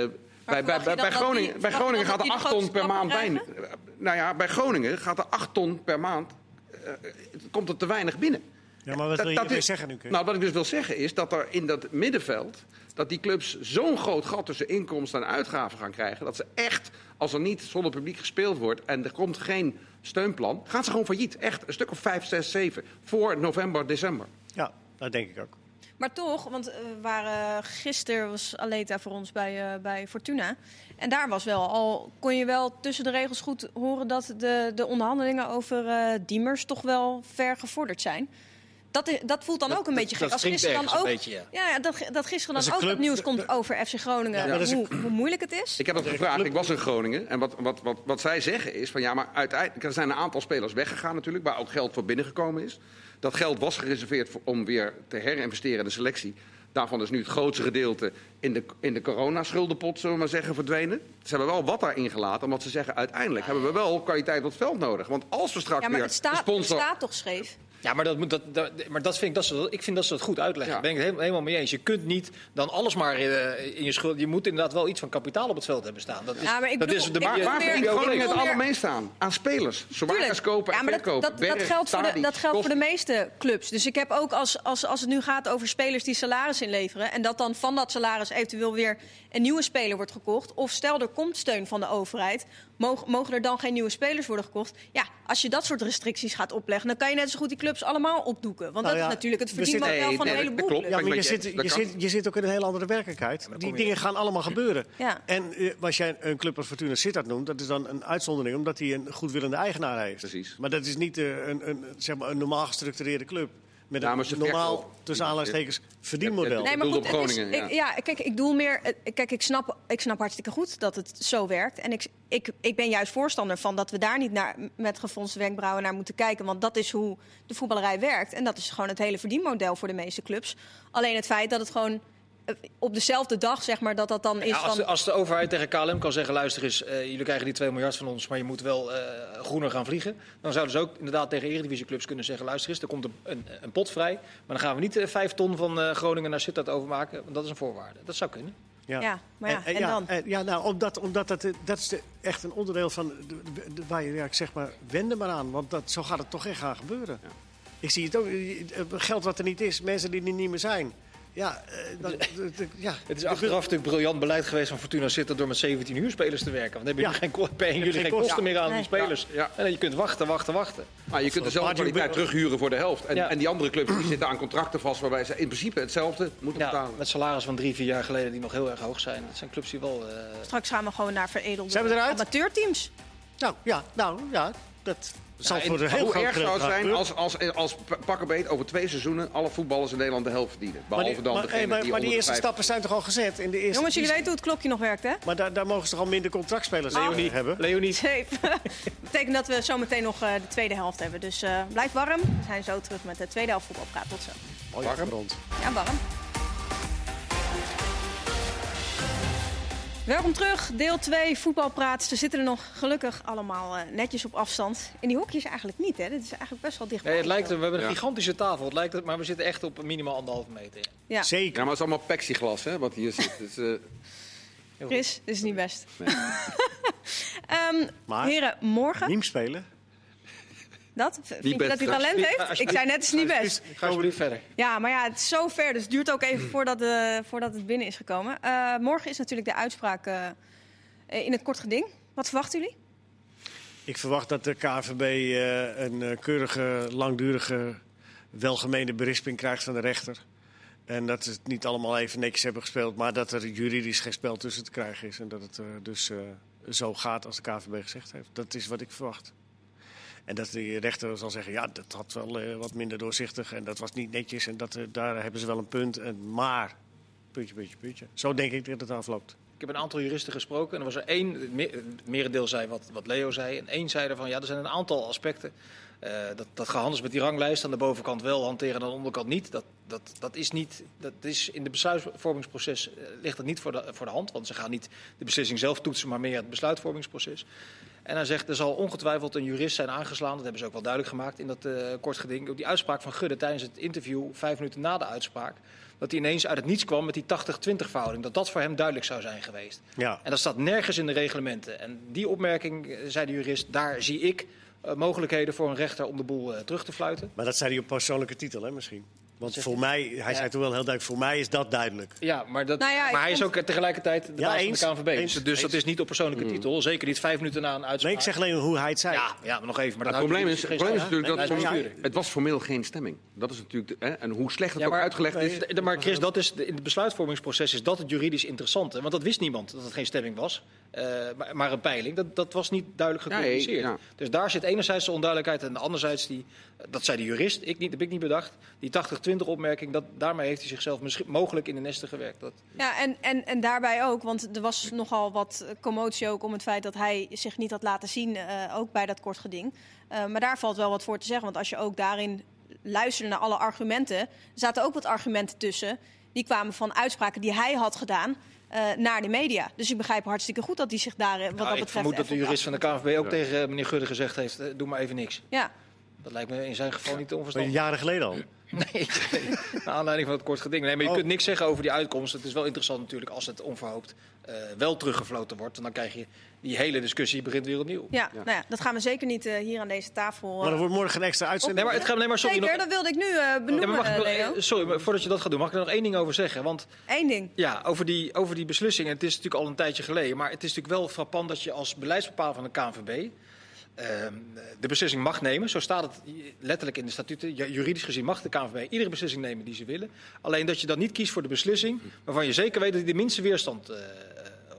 D: bij, bij, bij, Groningen,
A: die-
D: bij Groningen gaat er
A: dat
D: 8
A: die de
D: ton per maand bij. Nou ja, bij Groningen gaat er 8 ton per maand. eh, komt er te weinig binnen.
B: Ja, maar wat
D: Dat-
B: wil je
D: dat
B: ermee
D: is-
B: zeggen nu?
D: Nou, wat ik dus wil zeggen is dat er in dat middenveld... dat die clubs zo'n groot gat tussen inkomsten en uitgaven gaan krijgen... dat ze echt, als er niet zonder publiek gespeeld wordt... en er komt geen steunplan, gaan ze gewoon failliet. Echt, een stuk of 5, 6, 7. Voor november, december.
B: Ja, dat denk ik ook.
A: Maar toch, want eh, we waren gisteren was Aleta voor ons bij, eh, bij Fortuna. En daar was wel al, kon je wel tussen de regels goed horen dat de, de onderhandelingen over eh Diemers toch wel ver gevorderd zijn. Dat, dat voelt dan
C: Dat-
A: ook een
C: dat-
A: beetje
C: dat
A: gek. Als
C: klinkt
A: gisteren dan ook,
C: beetje,
A: ja. Ja, dat, dat gisteren
B: Dat is
A: dan ook het nieuws komt over FC Groningen.
B: Ja, dat
A: hoe, hoe moeilijk het is.
D: Ik heb dat gevraagd, ik was in Groningen. En wat, wat, wat, wat zij zeggen is van ja, maar uiteindelijk... er zijn een aantal spelers weggegaan natuurlijk... waar ook geld voor binnengekomen is. Dat geld was gereserveerd voor, om weer te herinvesteren in de selectie. Daarvan is nu het grootste gedeelte in de, in de coronaschuldenpot, zullen we maar zeggen, verdwenen. Ze hebben wel wat daarin gelaten, omdat ze zeggen... uiteindelijk hebben we wel kwaliteit op het veld nodig. Want als we straks
A: Ja, maar
D: weer
A: het, het staat toch scheef?
C: Ja, maar, dat, moet, dat, dat- maar dat vind ik, dat ze, ik vind dat ze dat goed uitleggen.
D: Ja.
C: Daar ben ik het helemaal, helemaal mee eens. Je kunt niet dan alles maar eh, in je schuld. Je moet inderdaad wel iets van kapitaal op het veld hebben staan. Dat is,
A: Ja, maar ik
C: dat
A: bedoel-
C: is de maar,
D: Waar
A: ik
D: Groningen het
A: bedoel meer-
D: allermeest aan? Aan spelers. Zwaarders kopen en
A: ja, maar dat,
D: verkopen.
A: dat, dat, geldt voor de, dat geldt voor de meeste clubs. Dus ik heb ook als, als, als het nu gaat over spelers die salaris inleveren... en dat dan van dat salaris eventueel weer een nieuwe speler wordt gekocht... of stel er komt steun van de overheid... Mogen, mogen er dan geen nieuwe spelers worden gekocht? Ja, als je dat soort restricties gaat opleggen... dan kan je net zo goed die clubs allemaal opdoeken. Want
B: Nou
A: dat
B: ja,
A: is natuurlijk het verdienmodel
D: Nee,
A: van een
D: nee,
A: heleboel
D: dat klopt.
A: clubs.
B: Ja, maar je zit, je, zit, je zit ook in een hele andere werkelijkheid. Die dingen gaan allemaal gebeuren.
A: Ja.
B: En eh, als jij een club als Fortuna Sittard noemt, dat is dan een uitzondering, omdat hij een goedwillende eigenaar heeft.
D: Precies.
B: Maar dat is niet eh, een, een, zeg maar een normaal gestructureerde club. Met
D: Ja,
B: een normaal, tussen aanhalingstekens, verdienmodel.
A: Nee, maar goed,
D: op
A: het is,
D: Groningen,
A: ik, ja, kijk, ik doel meer. eh, Kijk, ik snap, ik snap hartstikke goed dat het zo werkt. En ik, ik, ik ben juist voorstander van dat we daar niet naar, met gefronste wenkbrauwen naar moeten kijken. Want dat is hoe de voetballerij werkt. En dat is gewoon het hele verdienmodel voor de meeste clubs. Alleen het feit dat het gewoon op dezelfde dag, zeg maar, dat dat dan is
C: Ja, als, de, als de overheid tegen KLM kan zeggen: luister eens, eh, jullie krijgen die 2 miljard van ons, maar je moet wel eh, groener gaan vliegen. Dan zouden ze ook inderdaad tegen eredivisieclubs kunnen zeggen: luister eens, er komt een, een, een pot vrij. Maar dan gaan we niet eh, vijf ton van eh, Groningen naar Sittard overmaken, want dat is een voorwaarde. Dat zou kunnen.
A: Ja, maar ja, en
B: ja,
A: dan?
B: en- ja, nou, omdat, omdat dat, eh, dat is de, echt een onderdeel van de, de- de- waar je, ja, ik zeg maar, wende maar aan. Want dat, zo gaat het toch echt gaan gebeuren. Ik zie het ook, eh, eh, geld wat er niet is, mensen die er niet meer zijn. Ja, eh, <laughs> dat- ja.
C: Het is achteraf natuurlijk briljant beleid geweest van Fortuna Sittard door met 17 huurspelers te werken. Want dan heb je
B: Ja.
C: geen, jullie
B: geen
C: geen
B: kosten.
C: meer aan
A: Nee.
C: die spelers.
D: Ja, ja.
C: En dan je kunt wachten, wachten, wachten.
D: Maar je kunt dezelfde kwaliteit terughuren voor de helft. En,
C: Ja.
D: en die andere clubs die zitten aan contracten vast waarbij ze in principe hetzelfde moeten
C: Ja,
D: betalen.
C: met salaris van drie, vier jaar geleden die nog heel erg hoog zijn. Dat zijn clubs die wel... eh,
A: Straks gaan we gewoon naar veredelde amateurteams.
B: Nou, ja, nou, ja, dat zal voor een
D: Maar
B: heel
D: hoe
B: groot
D: erg zou het
B: gedeelte
D: zijn als, als, als pakkenbeet over twee seizoenen alle voetballers in Nederland de helft verdienen?
B: Maar
D: Behalve
B: die,
D: dan
B: maar,
D: degene
B: hey, maar,
D: die
B: maar die eerste
D: vijf-
B: stappen zijn toch al gezet? In de eerste
A: Jongens, jullie weten hoe het klokje nog werkt, hè?
B: Maar daar, daar mogen ze toch al minder contractspelers
C: Leonie,
B: hebben?
C: Leonie. <laughs>
A: Dat betekent dat we zometeen nog eh, de tweede helft hebben. Dus eh, blijf warm. We zijn zo terug met de tweede helft voetbalpraat. Tot zo.
B: Mooi afgerond.
A: Ja, warm. Welkom terug, deel 2 voetbalpraat. Ze zitten er nog gelukkig allemaal eh, netjes op afstand. In die hokjes eigenlijk niet, hè? Dit is eigenlijk best wel dichtbij.
C: Nee, het lijkt, we hebben een
D: Ja.
C: gigantische tafel, het lijkt het, maar we zitten echt op minimaal anderhalve meter.
A: Ja,
B: Zeker.
D: Ja, maar het is allemaal plexiglas, hè, wat hier zit. Dus, eh,
A: Chris, dit is niet best.
D: Nee. <laughs>
A: Ehm,
B: Maar-
A: heren, morgen.
B: Niem spelen.
A: Dat? Vind je dat hij talent heeft? Ik
C: Alsjeblieft.
A: zei net, het is niet best.
C: Ga alsjeblieft verder.
A: Ja, maar ja, het is zo ver. Dus het duurt ook even voordat, eh, voordat het binnen is gekomen. Eh, morgen is natuurlijk de uitspraak eh, in het kort geding. Wat verwachten jullie?
B: Ik verwacht dat de KVB eh, een eh, keurige, langdurige, welgemeende berisping krijgt van de rechter. En dat ze het niet allemaal even netjes hebben gespeeld, maar dat er juridisch geen spel tussen te krijgen is. En dat het eh, dus eh, zo gaat als de KVB gezegd heeft. Dat is wat ik verwacht. En dat de rechter zal zeggen, ja, dat had wel eh, wat minder doorzichtig en dat was niet netjes. En dat, eh, daar hebben ze wel een punt. En, maar, puntje, puntje, puntje. Zo denk ik dat het afloopt.
C: Ik heb een aantal juristen gesproken en er was er één, het me- het merendeel zei wat, wat Leo zei. En één zei ervan, ja, er zijn een aantal aspecten. eh, dat, dat gehandels met die ranglijst aan de bovenkant wel hanteren en aan de onderkant niet. Dat, dat, dat is niet, dat is in het besluitvormingsproces ligt dat niet voor de, voor de hand. Want ze gaan niet de beslissing zelf toetsen, maar meer het besluitvormingsproces. En hij zegt, er zal ongetwijfeld een jurist zijn aangeslaan. Dat hebben ze ook wel duidelijk gemaakt in dat eh kort geding. Ook die uitspraak van Gudde tijdens het interview, vijf minuten na de uitspraak. Dat hij ineens uit het niets kwam met die 80-20 verhouding. Dat dat voor hem duidelijk zou zijn geweest.
B: Ja.
C: En dat staat nergens in de reglementen. En die opmerking, eh, zei de jurist, daar zie ik eh, mogelijkheden voor een rechter om de boel terug te fluiten.
B: Maar dat zei hij op persoonlijke titel, hè, misschien. Want voor mij, hij
C: Ja.
B: zei toen wel heel duidelijk, voor mij is dat duidelijk.
C: Ja, maar, dat,
A: Nou ja,
C: maar hij is ook tegelijkertijd de
B: Ja,
C: baas
B: eens.
C: van de KNVB.
B: Eens.
C: Dus, dat is niet op persoonlijke titel. Zeker niet vijf minuten na een uitspraak.
B: Nee, ik zeg alleen hoe hij het zei.
C: Ja, ja, maar nog even. Maar
D: Maar
C: dat
D: het probleem is, het probleem is natuurlijk dat
C: Nee,
D: het, was formeel geen stemming. Dat is natuurlijk de, hè, en hoe slecht het
C: Ja,
D: ook
C: maar-
D: uitgelegd is.
C: Maar Chris, dat is in het besluitvormingsproces is dat het juridisch interessante. Want dat wist niemand, dat het geen stemming was. Eh, maar, maar een peiling, dat, dat was niet duidelijk
D: Nee,
C: gecommuniceerd.
D: ja.
C: Dus daar zit enerzijds de onduidelijkheid en anderzijds die, dat zei de jurist, ik niet, dat heb ik niet bedacht. Die 80-20 opmerking, dat, daarmee heeft hij zichzelf misschien, mogelijk in de nesten gewerkt. Dat,
A: Ja, en, en, en daarbij ook, want er was nogal wat commotie ook om het feit dat hij zich niet had laten zien, eh, ook bij dat kort geding. Eh, maar daar valt wel wat voor te zeggen, want als je ook daarin luisterde naar alle argumenten, er zaten ook wat argumenten tussen. Die kwamen van uitspraken die hij had gedaan eh, naar de media. Dus ik begrijp hartstikke goed dat hij zich daar eh, wat
C: Nou,
A: dat
C: ik
A: betreft...
C: vermoed dat de jurist van de KNVB ook tegen eh, meneer Gudde gezegd heeft, doe maar even niks.
A: Ja,
C: Dat lijkt me in zijn geval niet te
B: Maar
C: onverstandig.
B: jaren geleden al. <laughs>
C: Nee, naar aanleiding van het kort geding. Nee, maar je
B: Oh.
C: kunt niks zeggen over die uitkomst. Het is wel interessant natuurlijk als het onverhoopt eh, wel teruggefloten wordt. En dan krijg je die hele discussie begint weer opnieuw.
A: Ja, Nou ja, dat gaan we zeker niet eh, hier aan deze tafel.
B: Maar er
A: eh,
B: wordt morgen een extra uitzending.
C: Nee, maar het gaat nee, maar sorry.
A: Zeker,
C: nog,
A: dat wilde ik nu eh,
C: Ja,
A: benoemen,
C: maar mag ik nog-
A: eh, Leo.
C: eh, sorry, maar voordat je dat gaat doen, mag ik er nog één ding over zeggen? Want
A: Eén ding.
C: ja, over die, over die beslissing. Het is natuurlijk al een tijdje geleden. Maar het is natuurlijk wel frappant dat je als beleidsbepaler van de KNVB. ehm, de beslissing mag nemen. Zo staat het letterlijk in de statuten. Juridisch gezien mag de KNVB iedere beslissing nemen die ze willen. Alleen dat je dan niet kiest voor de beslissing waarvan je zeker weet dat die de minste weerstand eh,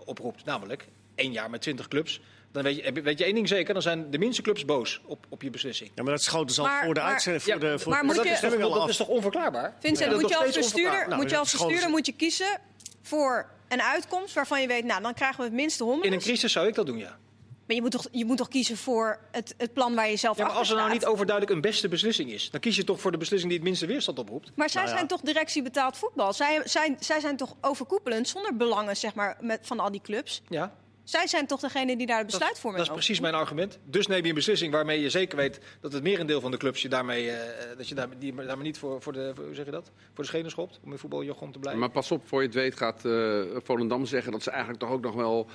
C: oproept. Namelijk één jaar met 20 clubs. Dan weet je, weet je één ding zeker, dan zijn de minste clubs boos op, op je beslissing.
B: Ja, maar dat schoten ze al
A: Maar-
B: voor de uitzending. Voor
C: Ja,
B: de, voor
A: maar moet
C: dat,
A: je-
C: is toch,
B: stemming al
C: dat
B: af.
C: is toch onverklaarbaar?
A: Vincent,
C: dat
A: moet je als bestuurder.
B: Nou,
A: moet je als bestuurder moet je kiezen voor een uitkomst waarvan je weet, nou, dan krijgen we het minste
C: In een crisis zou ik dat doen, ja.
A: Maar je moet, toch, je moet toch kiezen voor het, het plan waar je zelf
C: Ja, maar als er nou niet overduidelijk een beste beslissing is, dan kies je toch voor de beslissing die het minste weerstand oproept.
A: Maar zij
B: Nou ja.
A: zijn toch directie betaald voetbal? Zij, zij, zij zijn toch overkoepelend, zonder belangen zeg maar, met, van al die clubs?
C: Ja,
A: Zij zijn toch degene die daar de
C: dat,
A: besluitvorming
C: dat is precies mijn argument. Dus neem je een beslissing waarmee je zeker weet dat het merendeel van de clubs je daarmee, eh, dat je daar, die, daar maar niet voor, voor, de, voor, hoe zeg je dat? voor de schenen schopt om in voetbaljargon te blijven.
D: Maar pas op, voor je het weet gaat eh, Volendam zeggen dat ze eigenlijk toch ook nog wel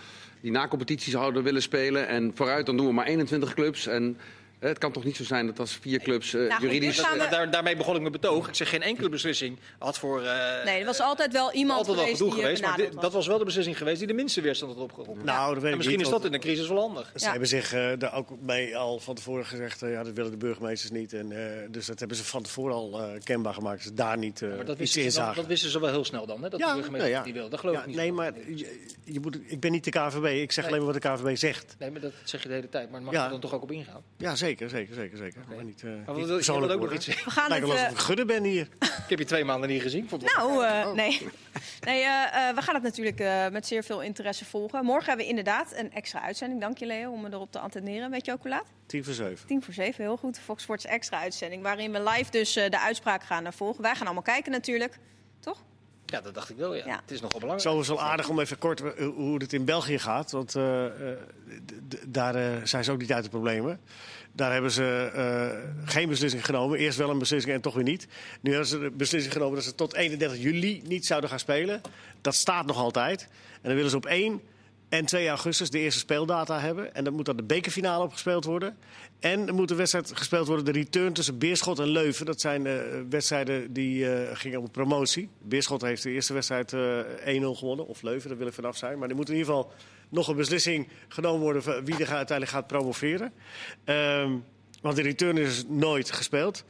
D: die na-competitie zouden willen spelen. En vooruit, dan doen we maar 21 clubs. En eh, het kan toch niet zo zijn dat als vier clubs eh,
A: Nou goed,
D: juridisch...
A: dus we-
C: Daar, daarmee begon ik mijn betoog. Ik zeg geen enkele beslissing had voor. eh,
A: Nee, er was altijd wel iemand
C: altijd wel
A: geweest
C: gedoe
A: die eh,
C: geweest. Maar
A: benadeeld
C: dit-
A: was.
C: dat was wel de beslissing geweest die de minste weerstand had opgeroepen.
B: Nou, dat weet
C: en misschien
B: niet,
C: is dat in een crisis wel handig.
B: Ze
A: Ja.
B: hebben zich eh, daar ook mee al van tevoren gezegd, eh, ja, dat willen de burgemeesters niet. En, eh, dus dat hebben ze van tevoren al eh, kenbaar gemaakt. Dat ze daar niet eh
C: Maar dat
B: iets
C: wisten,
B: in
C: ze, wel-
B: zagen.
C: dat wisten ze wel heel snel dan, hè? dat de burgemeester
B: nou ja.
C: niet wil. Dat geloof
B: Ja,
C: ik niet.
B: Nee, maar je, je moet, ik ben niet de KVB. Ik zeg
C: Nee.
B: alleen maar wat de KVB zegt.
C: Nee, maar dat zeg je de hele tijd. Maar mag
B: Ja.
C: je dan toch ook op ingaan?
B: Ja, zeker, zeker, zeker. zeker. Maar niet, eh,
C: Maar
B: niet
C: wat wil je
B: persoonlijk
C: ook nog iets zeggen?
A: We gaan
B: Lijkt
A: het,
B: wel
A: eh,
B: alsof ik gudde ben hier. <laughs>
C: Ik heb je twee maanden niet gezien. Vond
A: Nou, eh, nee. <laughs> nee eh, eh, we gaan het natuurlijk eh, met zeer veel interesse volgen. Morgen hebben we inderdaad een extra uitzending. Dank je, Leo, om me erop te attenderen. Weet je ook hoe laat?
B: Tien voor zeven.
A: Tien voor zeven, heel goed. Fox Sports extra uitzending. Waarin we live dus eh, de uitspraak gaan eh, volgen. Wij gaan allemaal kijken natuurlijk. Toch?
C: Ja, dat dacht ik wel. Ja.
A: Ja.
C: Het is nogal belangrijk.
B: Zo is wel aardig om even kort eh, hoe het in België gaat. Want eh, eh, daar eh, zijn ze ook niet uit de problemen. Daar hebben ze eh, geen beslissing genomen. Eerst wel een beslissing en toch weer niet. Nu hebben ze de beslissing genomen dat ze tot 31 juli niet zouden gaan spelen. Dat staat nog altijd. En dan willen ze op 1 en 2 augustus de eerste speeldata hebben. En dan moet dan de bekerfinale opgespeeld worden. En er moet een wedstrijd gespeeld worden, de return tussen Beerschot en Leuven. Dat zijn eh, wedstrijden die eh, gingen om promotie. Beerschot heeft de eerste wedstrijd eh 1-0 gewonnen. Of Leuven, daar wil ik vanaf zijn. Maar er moet in ieder geval nog een beslissing genomen worden... van wie er uiteindelijk gaat promoveren. Ehm, want de return is nooit gespeeld.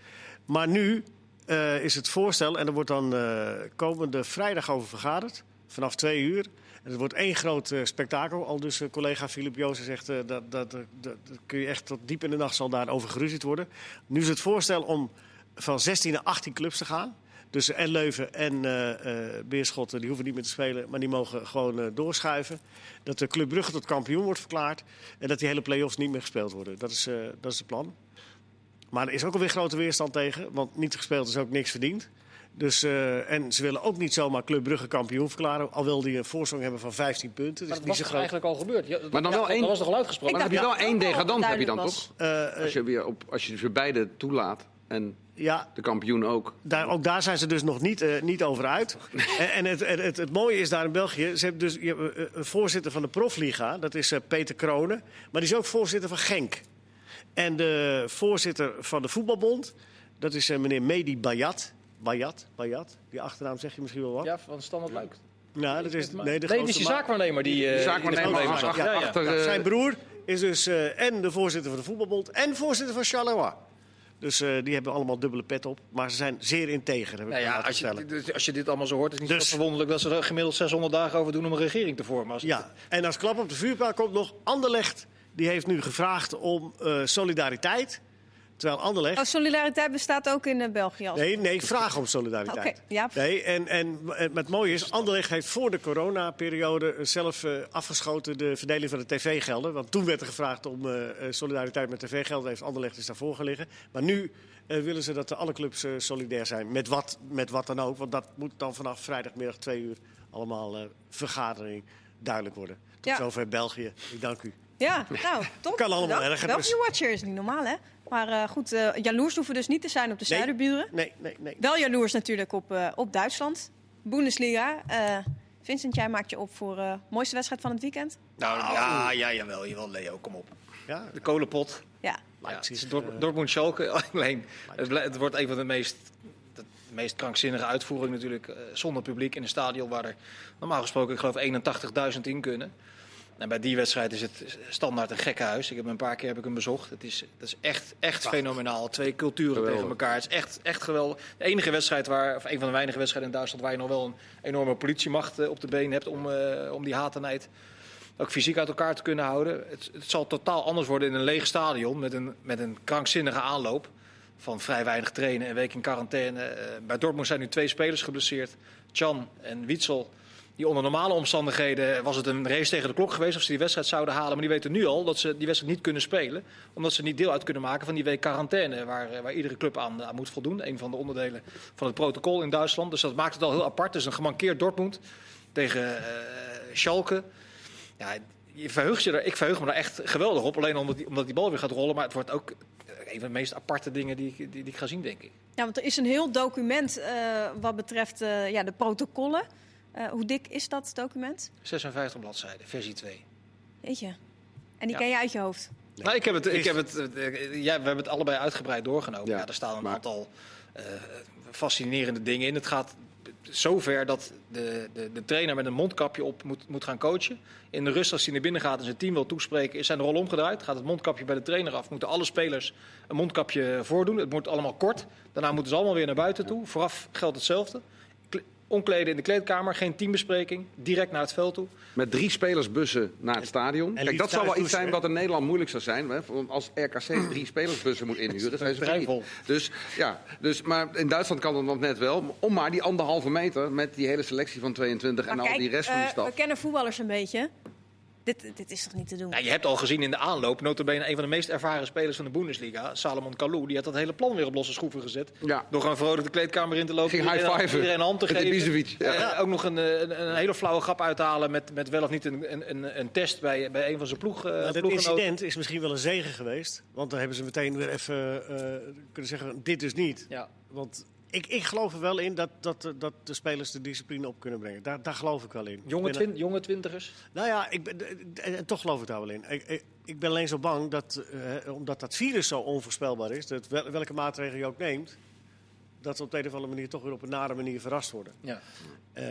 B: Maar nu eh, is het voorstel, en er wordt dan eh, komende vrijdag over vergaderd... vanaf twee uur... En het wordt één groot eh, spektakel. Al dus collega Filip Joosen zegt dat, dat, dat, dat kun je echt tot diep in de nacht zal daarover geruzied worden. Nu is het voorstel om van 16 naar 18 clubs te gaan. Dus en Leuven en eh eh Beerschot die hoeven niet meer te spelen, maar die mogen gewoon eh, doorschuiven. Dat de Club Brugge tot kampioen wordt verklaard en dat die hele play-offs niet meer gespeeld worden. Dat is, eh, dat is het plan. Maar er is ook alweer grote weerstand tegen, want niet gespeeld is ook niks verdiend. Dus, eh, en ze willen ook niet zomaar Club Brugge kampioen verklaren, al wil die een voorsprong hebben van 15 punten.
C: Maar
B: Dus
C: dat
B: niet
C: was
B: zo
C: eigenlijk al gebeurd? Ja,
D: Maar dan
C: ja,
D: wel één-
C: Dat was toch al uitgesproken?
D: Dan heb je wel één degradant, heb je dan toch? Als je, weer op, als je ze beide toelaat en
B: ja,
D: de kampioen ook.
B: Daar, ook daar zijn ze dus nog niet, eh, niet over uit. En, en het, het, het, het mooie is daar in België, ze hebben dus je hebt, eh, een voorzitter van de profliga, dat is eh, Peter Kronen. Maar die is ook voorzitter van Genk. En de voorzitter van de voetbalbond, dat is eh, meneer Mehdi Bayat. Bayat, Bayat, die achternaam zeg je misschien wel wat.
C: Ja, van Standard Luik.
B: nou, dat is,
C: Nee,
B: nee, de
C: nee, die is
B: grootste
C: die
B: ma-
C: zaakwaarnemer die... eh,
D: De zaakwaarnemer
C: die
D: achter-.
C: Ja, ja.
D: achter, eh,
B: zijn broer is dus eh, en de voorzitter van de voetbalbond en voorzitter van Charleroi. Dus eh, die hebben allemaal dubbele pet op. Maar ze zijn zeer integer, heb ik
C: Nou ja, als je, als je dit allemaal zo hoort, is het niet
B: Dus-
C: zo verwonderlijk dat ze er gemiddeld 600 dagen over doen om een regering te vormen. Als
B: Ja, en als klap op de vuurpijl komt nog Anderlecht. Die heeft nu gevraagd om eh, solidariteit. Terwijl Anderlecht...
A: Oh, solidariteit bestaat ook in eh, België. Als...
B: Nee, nee, vraag om solidariteit.
A: Oké, ja.
B: Nee, en, en en het mooie is, Anderlecht heeft voor de coronaperiode eh, zelf eh, afgeschoten de verdeling van de tv-gelden. Want toen werd er gevraagd om solidariteit met tv-gelden. Heeft Anderlecht is daarvoor gelegen. Maar nu willen ze dat alle clubs solidair zijn. Met wat, met wat dan ook. Want dat moet dan vanaf vrijdagmiddag twee uur allemaal vergadering duidelijk worden. Tot
A: Ja.
B: zover België. Ik dank u.
A: Ja, nou, <laughs> top.
B: Kan allemaal erger,
A: Wel
B: dus-
A: watcher is niet normaal, hè? Maar eh, goed, eh, jaloers hoeven we dus niet te zijn op de
B: Nee.
A: zuiderburen.
B: Nee, nee, nee.
A: Wel jaloers natuurlijk op, eh, op Duitsland. Bundesliga. Eh, Vincent, jij maakt je op voor eh mooiste wedstrijd van het weekend?
C: Nou ja, ja, jawel, jawel, Leo, kom op.
B: Ja,
C: De kolenpot.
A: Ja.
C: Ja,
B: Leipzig.
C: is Dort- Dortmund Schalke <laughs> alleen. Het, wordt een van de meest, de meest krankzinnige uitvoeringen natuurlijk. zonder publiek in een stadion waar er normaal gesproken ik geloof 81.000 in kunnen. En bij die wedstrijd is het standaard een gekke huis. Ik heb hem een paar keer heb ik hem bezocht. Het is, het is echt, echt fenomenaal. Twee culturen
D: Geweldig.
C: tegen elkaar. Het is echt, echt geweldig. De enige wedstrijd waar, of een van de weinige wedstrijden in Duitsland waar je nog wel een enorme politiemacht eh, op de been hebt om, eh, om die haat en ook fysiek uit elkaar te kunnen houden. Het, het zal totaal anders worden in een leeg stadion met een, met een krankzinnige aanloop. Van vrij weinig trainen, een week in quarantaine. Eh, bij Dortmund zijn nu twee spelers geblesseerd. Chan en Witsel. Die onder normale omstandigheden was het een race tegen de klok geweest of ze die wedstrijd zouden halen. Maar die weten nu al dat ze die wedstrijd niet kunnen spelen. Omdat ze niet deel uit kunnen maken van die week quarantaine. Waar, eh, waar iedere club aan, aan moet voldoen. Een van de onderdelen van het protocol in Duitsland. Dus dat maakt het al heel apart. Dus een gemankeerd Dortmund tegen eh Schalke. Ja, je verheugt je er, ik verheug me daar echt geweldig op. Alleen omdat die, omdat die bal weer gaat rollen. Maar het wordt ook eh, een van de meest aparte dingen die, die, die ik ga zien, denk ik.
A: ja, want er is een heel document eh, wat betreft eh, ja, de protocollen. Eh, hoe dik is dat document?
C: 56 bladzijden, versie 2.
A: Weet je. En die
C: Ja.
A: ken je uit je hoofd.
C: Nou, ik heb het, ik heb het, eh, ja, we hebben het allebei uitgebreid doorgenomen.
D: Ja,
C: Ja, er staan een
D: maar-
C: aantal eh, fascinerende dingen in. Het gaat zover dat de, de, de trainer met een mondkapje op moet, moet gaan coachen. In de rust, als hij naar binnen gaat en zijn team wil toespreken, is zijn rol omgedraaid. Gaat het mondkapje bij de trainer af. Moeten alle spelers een mondkapje voordoen. Het moet allemaal kort. Daarna moeten ze allemaal weer naar buiten toe. Vooraf geldt hetzelfde. Kle- Omkleden in de kleedkamer, geen teambespreking. Direct naar het veld toe.
D: Met drie spelersbussen naar het stadion. Kijk, dat zou wel iets zijn wat in Nederland moeilijk zou zijn. Hè? Want als RKC drie <clears throat> spelersbussen moet inhuren, zijn ze
C: Vrij.
D: Dus ja, dus, maar in Duitsland kan dat nog net wel. Om maar die anderhalve meter met die hele selectie van 22 en al die rest van die
A: eh,
D: stad.
A: we kennen voetballers een beetje. Dit, dit is toch niet te doen?
C: Ja, je hebt al gezien in de aanloop, notabene een van de meest ervaren spelers van de Bundesliga, Salomon Kalou, die had dat hele plan weer op losse schroeven gezet.
D: Ja.
C: Door gewoon vrolijk de kleedkamer in te lopen.
D: Ging
C: iedereen- een hand te
D: met
C: geven.
D: Ja.
C: En ook nog een, eh, een, een hele flauwe grap uithalen met, met wel of niet een, een, een, een test bij, bij een van zijn ploeg, eh
B: Nou,
C: ploeggenoten.
B: incident is misschien wel een zegen geweest. Want dan hebben ze meteen weer even eh, kunnen zeggen, dit dus niet.
C: Ja.
B: Want ik, ik geloof er wel in dat, dat, dat de spelers de discipline op kunnen brengen. Daar, daar geloof ik wel in.
C: Jonge,
B: ben-
C: twin, jonge twintigers.
B: Nou ja, ik ben, en, en toch geloof ik daar wel in. Ik, ik, ik ben alleen zo bang dat, eh, omdat dat virus zo onvoorspelbaar is, dat wel- welke maatregelen je ook neemt, dat ze op de een of andere manier toch weer op een nare manier verrast worden.
C: Ja.
B: Eh,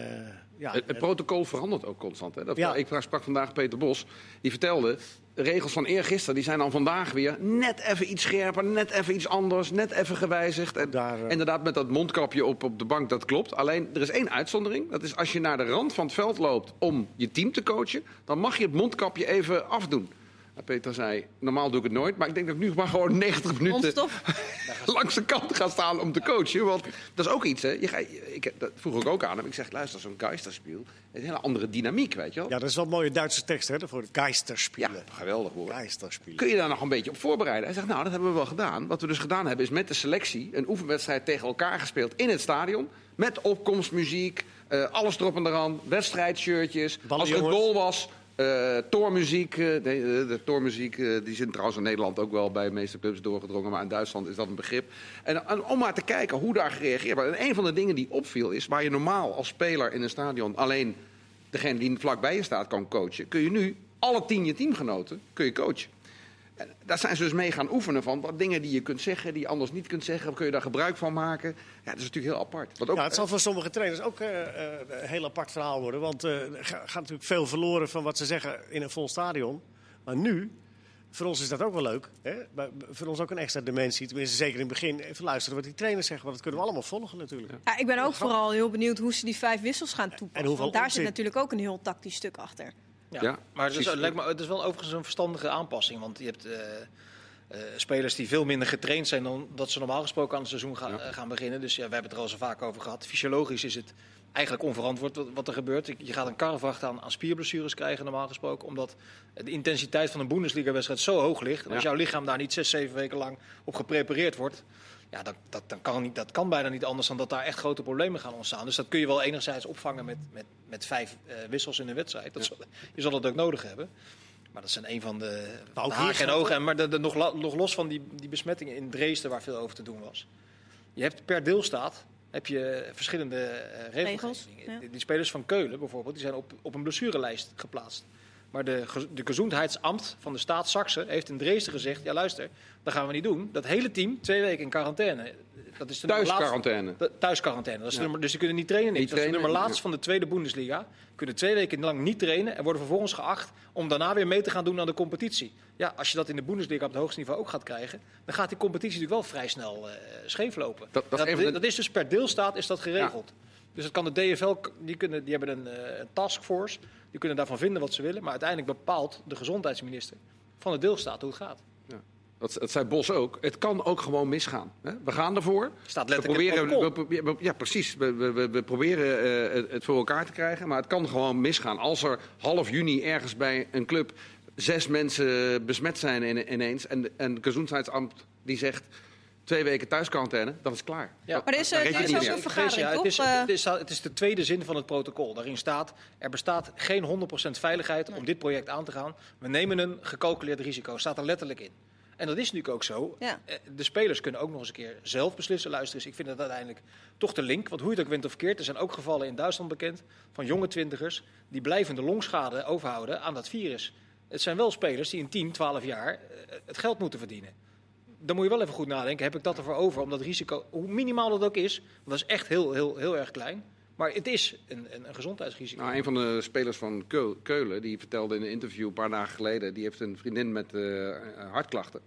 B: ja,
D: Het, het protocol verandert ook constant. Hè? Dat,
B: Ja.
D: Ik sprak vandaag Peter Bos. Die vertelde, de regels van eergisteren die zijn dan vandaag weer net even iets scherper, net even iets anders, net even gewijzigd. En
B: Daar, eh,
D: Inderdaad, met dat mondkapje op, op de bank, dat klopt. Alleen, er is één uitzondering. Dat is als je naar de rand van het veld loopt om je team te coachen, dan mag je het mondkapje even afdoen. Peter zei, normaal doe ik het nooit, maar ik denk dat ik nu maar gewoon 90 minuten <laughs> langs de kant ga staan om te coachen. Want dat is ook iets, hè. Je ga, ik, dat vroeg ik ook aan hem. Ik zeg, luister, zo'n Geisterspiel, het is een hele andere dynamiek, weet je wel.
B: ja, dat is wel een mooie Duitse tekst hè, voor
D: Ja,
B: Geisterspielen.
D: geweldig hoor.
B: Geisterspielen.
D: Kun je daar nog een beetje op voorbereiden? Hij zegt, nou, dat hebben we wel gedaan. Wat we dus gedaan hebben, is met de selectie een oefenwedstrijd tegen elkaar gespeeld in het stadion. Met opkomstmuziek, eh, alles erop en eraan, wedstrijdshirtjes. Als er een goal was, eh toormuziek. eh, eh, de toormuziek, eh, die zit trouwens in Nederland ook wel bij de meeste clubs doorgedrongen. Maar in Duitsland is dat een begrip. En, en om maar te kijken hoe daar gereageerd wordt. En een van de dingen die opviel is, waar je normaal als speler in een stadion alleen degene die vlakbij je staat kan coachen, kun je nu alle tien je teamgenoten kun je coachen. En daar zijn ze dus mee gaan oefenen van wat dingen die je kunt zeggen, die je anders niet kunt zeggen, kun je daar gebruik van maken. Ja, dat is natuurlijk heel apart. Wat ook,
B: Ja, het zal voor sommige trainers ook eh, eh, een heel apart verhaal worden. Want eh, er ga- gaat natuurlijk veel verloren van wat ze zeggen in een vol stadion. Maar nu, voor ons is dat ook wel leuk. Hè? Maar Voor ons ook een extra dimensie. Tenminste, zeker in het begin. Even luisteren wat die trainers zeggen. Want dat kunnen we allemaal volgen natuurlijk.
A: Ja, ik ben ook vooral heel benieuwd hoe ze die vijf wissels gaan toepassen.
B: hoeveel
A: Want daar zit natuurlijk ook een heel tactisch stuk achter.
C: Ja,
D: Ja,
C: maar het is, lijkt me, het is wel overigens een verstandige aanpassing. Want je hebt eh, eh, spelers die veel minder getraind zijn dan dat ze normaal gesproken aan het seizoen gaan, eh, gaan beginnen. Dus ja, we hebben het er al zo vaak over gehad. Fysiologisch is het eigenlijk onverantwoord wat, wat er gebeurt. Je gaat een karrevracht aan, aan spierblessures krijgen normaal gesproken. Omdat de intensiteit van een Bundesliga-wedstrijd zo hoog ligt. En als jouw lichaam daar niet zes, zeven weken lang op geprepareerd wordt... Ja, dat, dat, dan kan niet, dat kan bijna niet anders dan dat daar echt grote problemen gaan ontstaan. Dus dat kun je wel enigszins opvangen met, met, met vijf eh, wissels in een wedstrijd. Dat zal- je zal dat ook nodig hebben. Maar dat zijn een van de,
B: hier
C: haken en ogen. En Maar de, de- nog, nog los van die, die besmettingen in Dresden, waar veel over te doen was. Je hebt per deelstaat heb je verschillende eh
A: Regels, ja.
C: Die spelers van Keulen bijvoorbeeld, die zijn op, op een blessurelijst geplaatst. Maar de, de gezondheidsambt van de staat Saxe heeft in Dresden gezegd... ja luister, dat gaan we niet doen. Dat hele team twee weken in quarantaine. Dat is de laatste-
D: Thuisquarantaine.
C: de- Thuisquarantaine. Dat is
D: Ja.
C: nummer, dus die kunnen niet trainen. Niet.
D: Niet
C: dat is de nummer laatst van de tweede Bundesliga. Kunnen twee weken lang niet trainen en worden vervolgens geacht om daarna weer mee te gaan doen aan de competitie. Ja, als je dat in de Bundesliga op het hoogste niveau ook gaat krijgen, dan gaat die competitie natuurlijk wel vrij snel eh scheef lopen.
D: Dat- even
C: dat is dus per deelstaat is dat geregeld. Dus dat kan de DFL, die, kunnen, die hebben een, eh, een taskforce, die kunnen daarvan vinden wat ze willen. Maar uiteindelijk bepaalt de gezondheidsminister van de deelstaat hoe het gaat.
D: Dat, dat zei Bos ook. Het kan ook gewoon misgaan. Hè? We gaan ervoor.
C: Staat
D: We
C: letterlijk het
D: proberen, we, we- we- ja, precies. We, we, we, we proberen eh, het, het voor elkaar te krijgen. Maar het kan gewoon misgaan. Als er half juni ergens bij een club zes mensen besmet zijn in- ineens. En, en het gezondheidsambt die zegt twee weken thuisquarantaine. Dan is het klaar.
C: Ja.
A: Maar er is, eh, er ook een vergadering,
C: het, is,
A: toch? Eh,
C: het, is, het is de tweede zin van het protocol. Daarin staat, er bestaat geen 100% veiligheid om dit project aan te gaan. We nemen een gecalculeerd risico. Staat er letterlijk in. En dat is natuurlijk ook zo.
A: Ja.
C: Eh, De spelers kunnen ook nog eens een keer zelf beslissen. Luister eens, ik vind dat uiteindelijk toch de link. Want hoe je het ook wint of verkeerd, er zijn ook gevallen in Duitsland bekend van jonge twintigers die blijvende longschade overhouden aan dat virus. Het zijn wel spelers die in 10, 12 jaar eh, het geld moeten verdienen. Dan moet je wel even goed nadenken, heb ik dat ervoor over om dat risico, hoe minimaal dat ook is, want dat is echt heel, heel, heel erg klein. Maar het is een, een, een gezondheidsrisico.
D: Nou, een van de spelers van Keul- Keulen, die vertelde in een interview een paar dagen geleden, die heeft een vriendin met eh, hartklachten.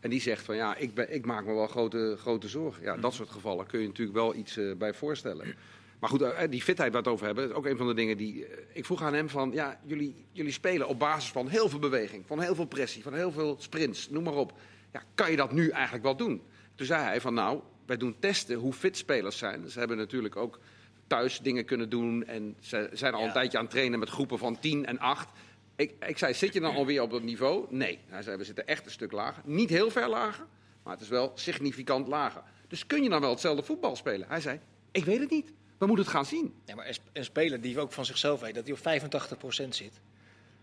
D: En die zegt van ja, ik, ben, ik maak me wel grote, grote zorgen. Ja, dat soort gevallen kun je natuurlijk wel iets eh, bij voorstellen. Maar goed, eh, die fitheid waar we het over hebben, is ook een van de dingen die. ik vroeg aan hem van ja, jullie, jullie spelen op basis van heel veel beweging, van heel veel pressie, van heel veel sprints, noem maar op. Ja, kan je dat nu eigenlijk wel doen? Toen zei hij van nou, wij doen testen hoe fit spelers zijn. Ze hebben natuurlijk ook thuis dingen kunnen doen. En ze zijn al een
C: Ja.
D: tijdje aan het trainen met groepen van 10 en 8. Ik, ik zei, zit je dan alweer op dat niveau? Nee. Hij zei, we zitten echt een stuk lager. Niet heel ver lager, maar het is wel significant lager. Dus kun je dan wel hetzelfde voetbal spelen? Hij zei, ik weet het niet. We moeten het gaan zien.
C: Ja, maar een speler die ook van zichzelf weet dat hij op 85% zit.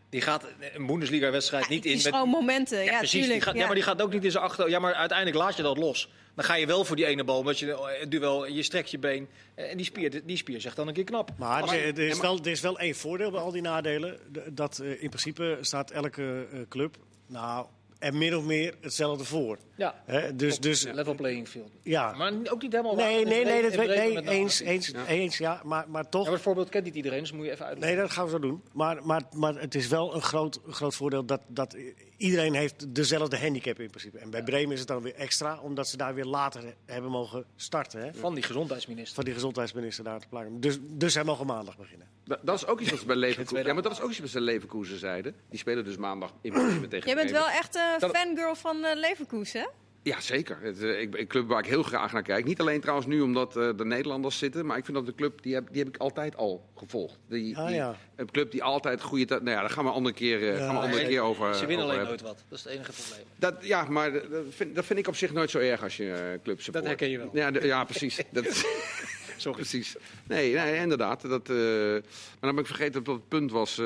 C: Die gaat een Bundesliga-wedstrijd niet
A: het
C: in
A: is
C: met...
A: gewoon momenten. Ja,
C: precies. Die gaat, ja.
A: ja.
C: maar die gaat ook niet in zijn achter. Ja, maar uiteindelijk laat je dat los. Dan ga je wel voor die ene bal, omdat je eh, het duel, je strekt je been. eh, En die spier, die spier zegt dan een keer knap.
B: Maar
C: Als-
B: er, er is wel, er is wel één voordeel bij al die nadelen. Dat eh, in principe staat elke eh, club nou, er min of meer hetzelfde voor.
C: ja,
B: Hè, dus,
C: op
B: dus
C: level playing field.
B: ja.
C: Maar ook niet helemaal.
B: Nee, nee, nee, dat weet nee, eens, eens,
D: Ja.
B: eens, ja, maar, maar
C: Ja,
B: toch.
C: maar het voorbeeld kent niet iedereen, dus moet je even uitleggen.
B: Nee, dat gaan we zo doen. Maar, maar, maar het is wel een groot, groot voordeel dat, dat iedereen heeft dezelfde handicap in principe. En bij Bremen is het dan weer extra, omdat ze daar weer later hebben mogen starten. Hè?
C: Van die gezondheidsminister.
B: Van die gezondheidsminister daar te plakken. Dus, dus zij mogen maandag beginnen.
D: Dat, dat is ook iets wat ze bij <laughs> Leverkusen... Ja, maar dat is ook iets wat ze bij Leverkusen zeiden. Die spelen dus maandag in principe tegen
A: Jij bent wel echt een
D: Dat-
A: fangirl van eh, Leverkusen, hè?
D: Ja, zeker. Het, eh, ik, een club waar ik heel graag naar kijk. Niet alleen trouwens nu omdat eh, de Nederlanders zitten, maar ik vind dat de club, die heb, die heb ik altijd al gevolgd. Die,
B: Ah,
D: die-
B: ja.
D: Een club die altijd goede... tijd- Nou ja, daar gaan we een andere keer, eh,
B: Ja.
D: gaan we een andere keer over
C: Ze winnen
D: over
C: alleen
D: hebben.
C: nooit wat. Dat is het enige probleem.
D: Dat, ja, maar dat vind, dat vind ik op zich nooit zo erg als je eh club support.
C: Dat herken je wel.
D: Ja, de- ja precies. Dat, <laughs>
C: Sorry.
D: precies. Nee, nee inderdaad. Dat, eh, maar dan ben ik vergeten dat het punt was... eh,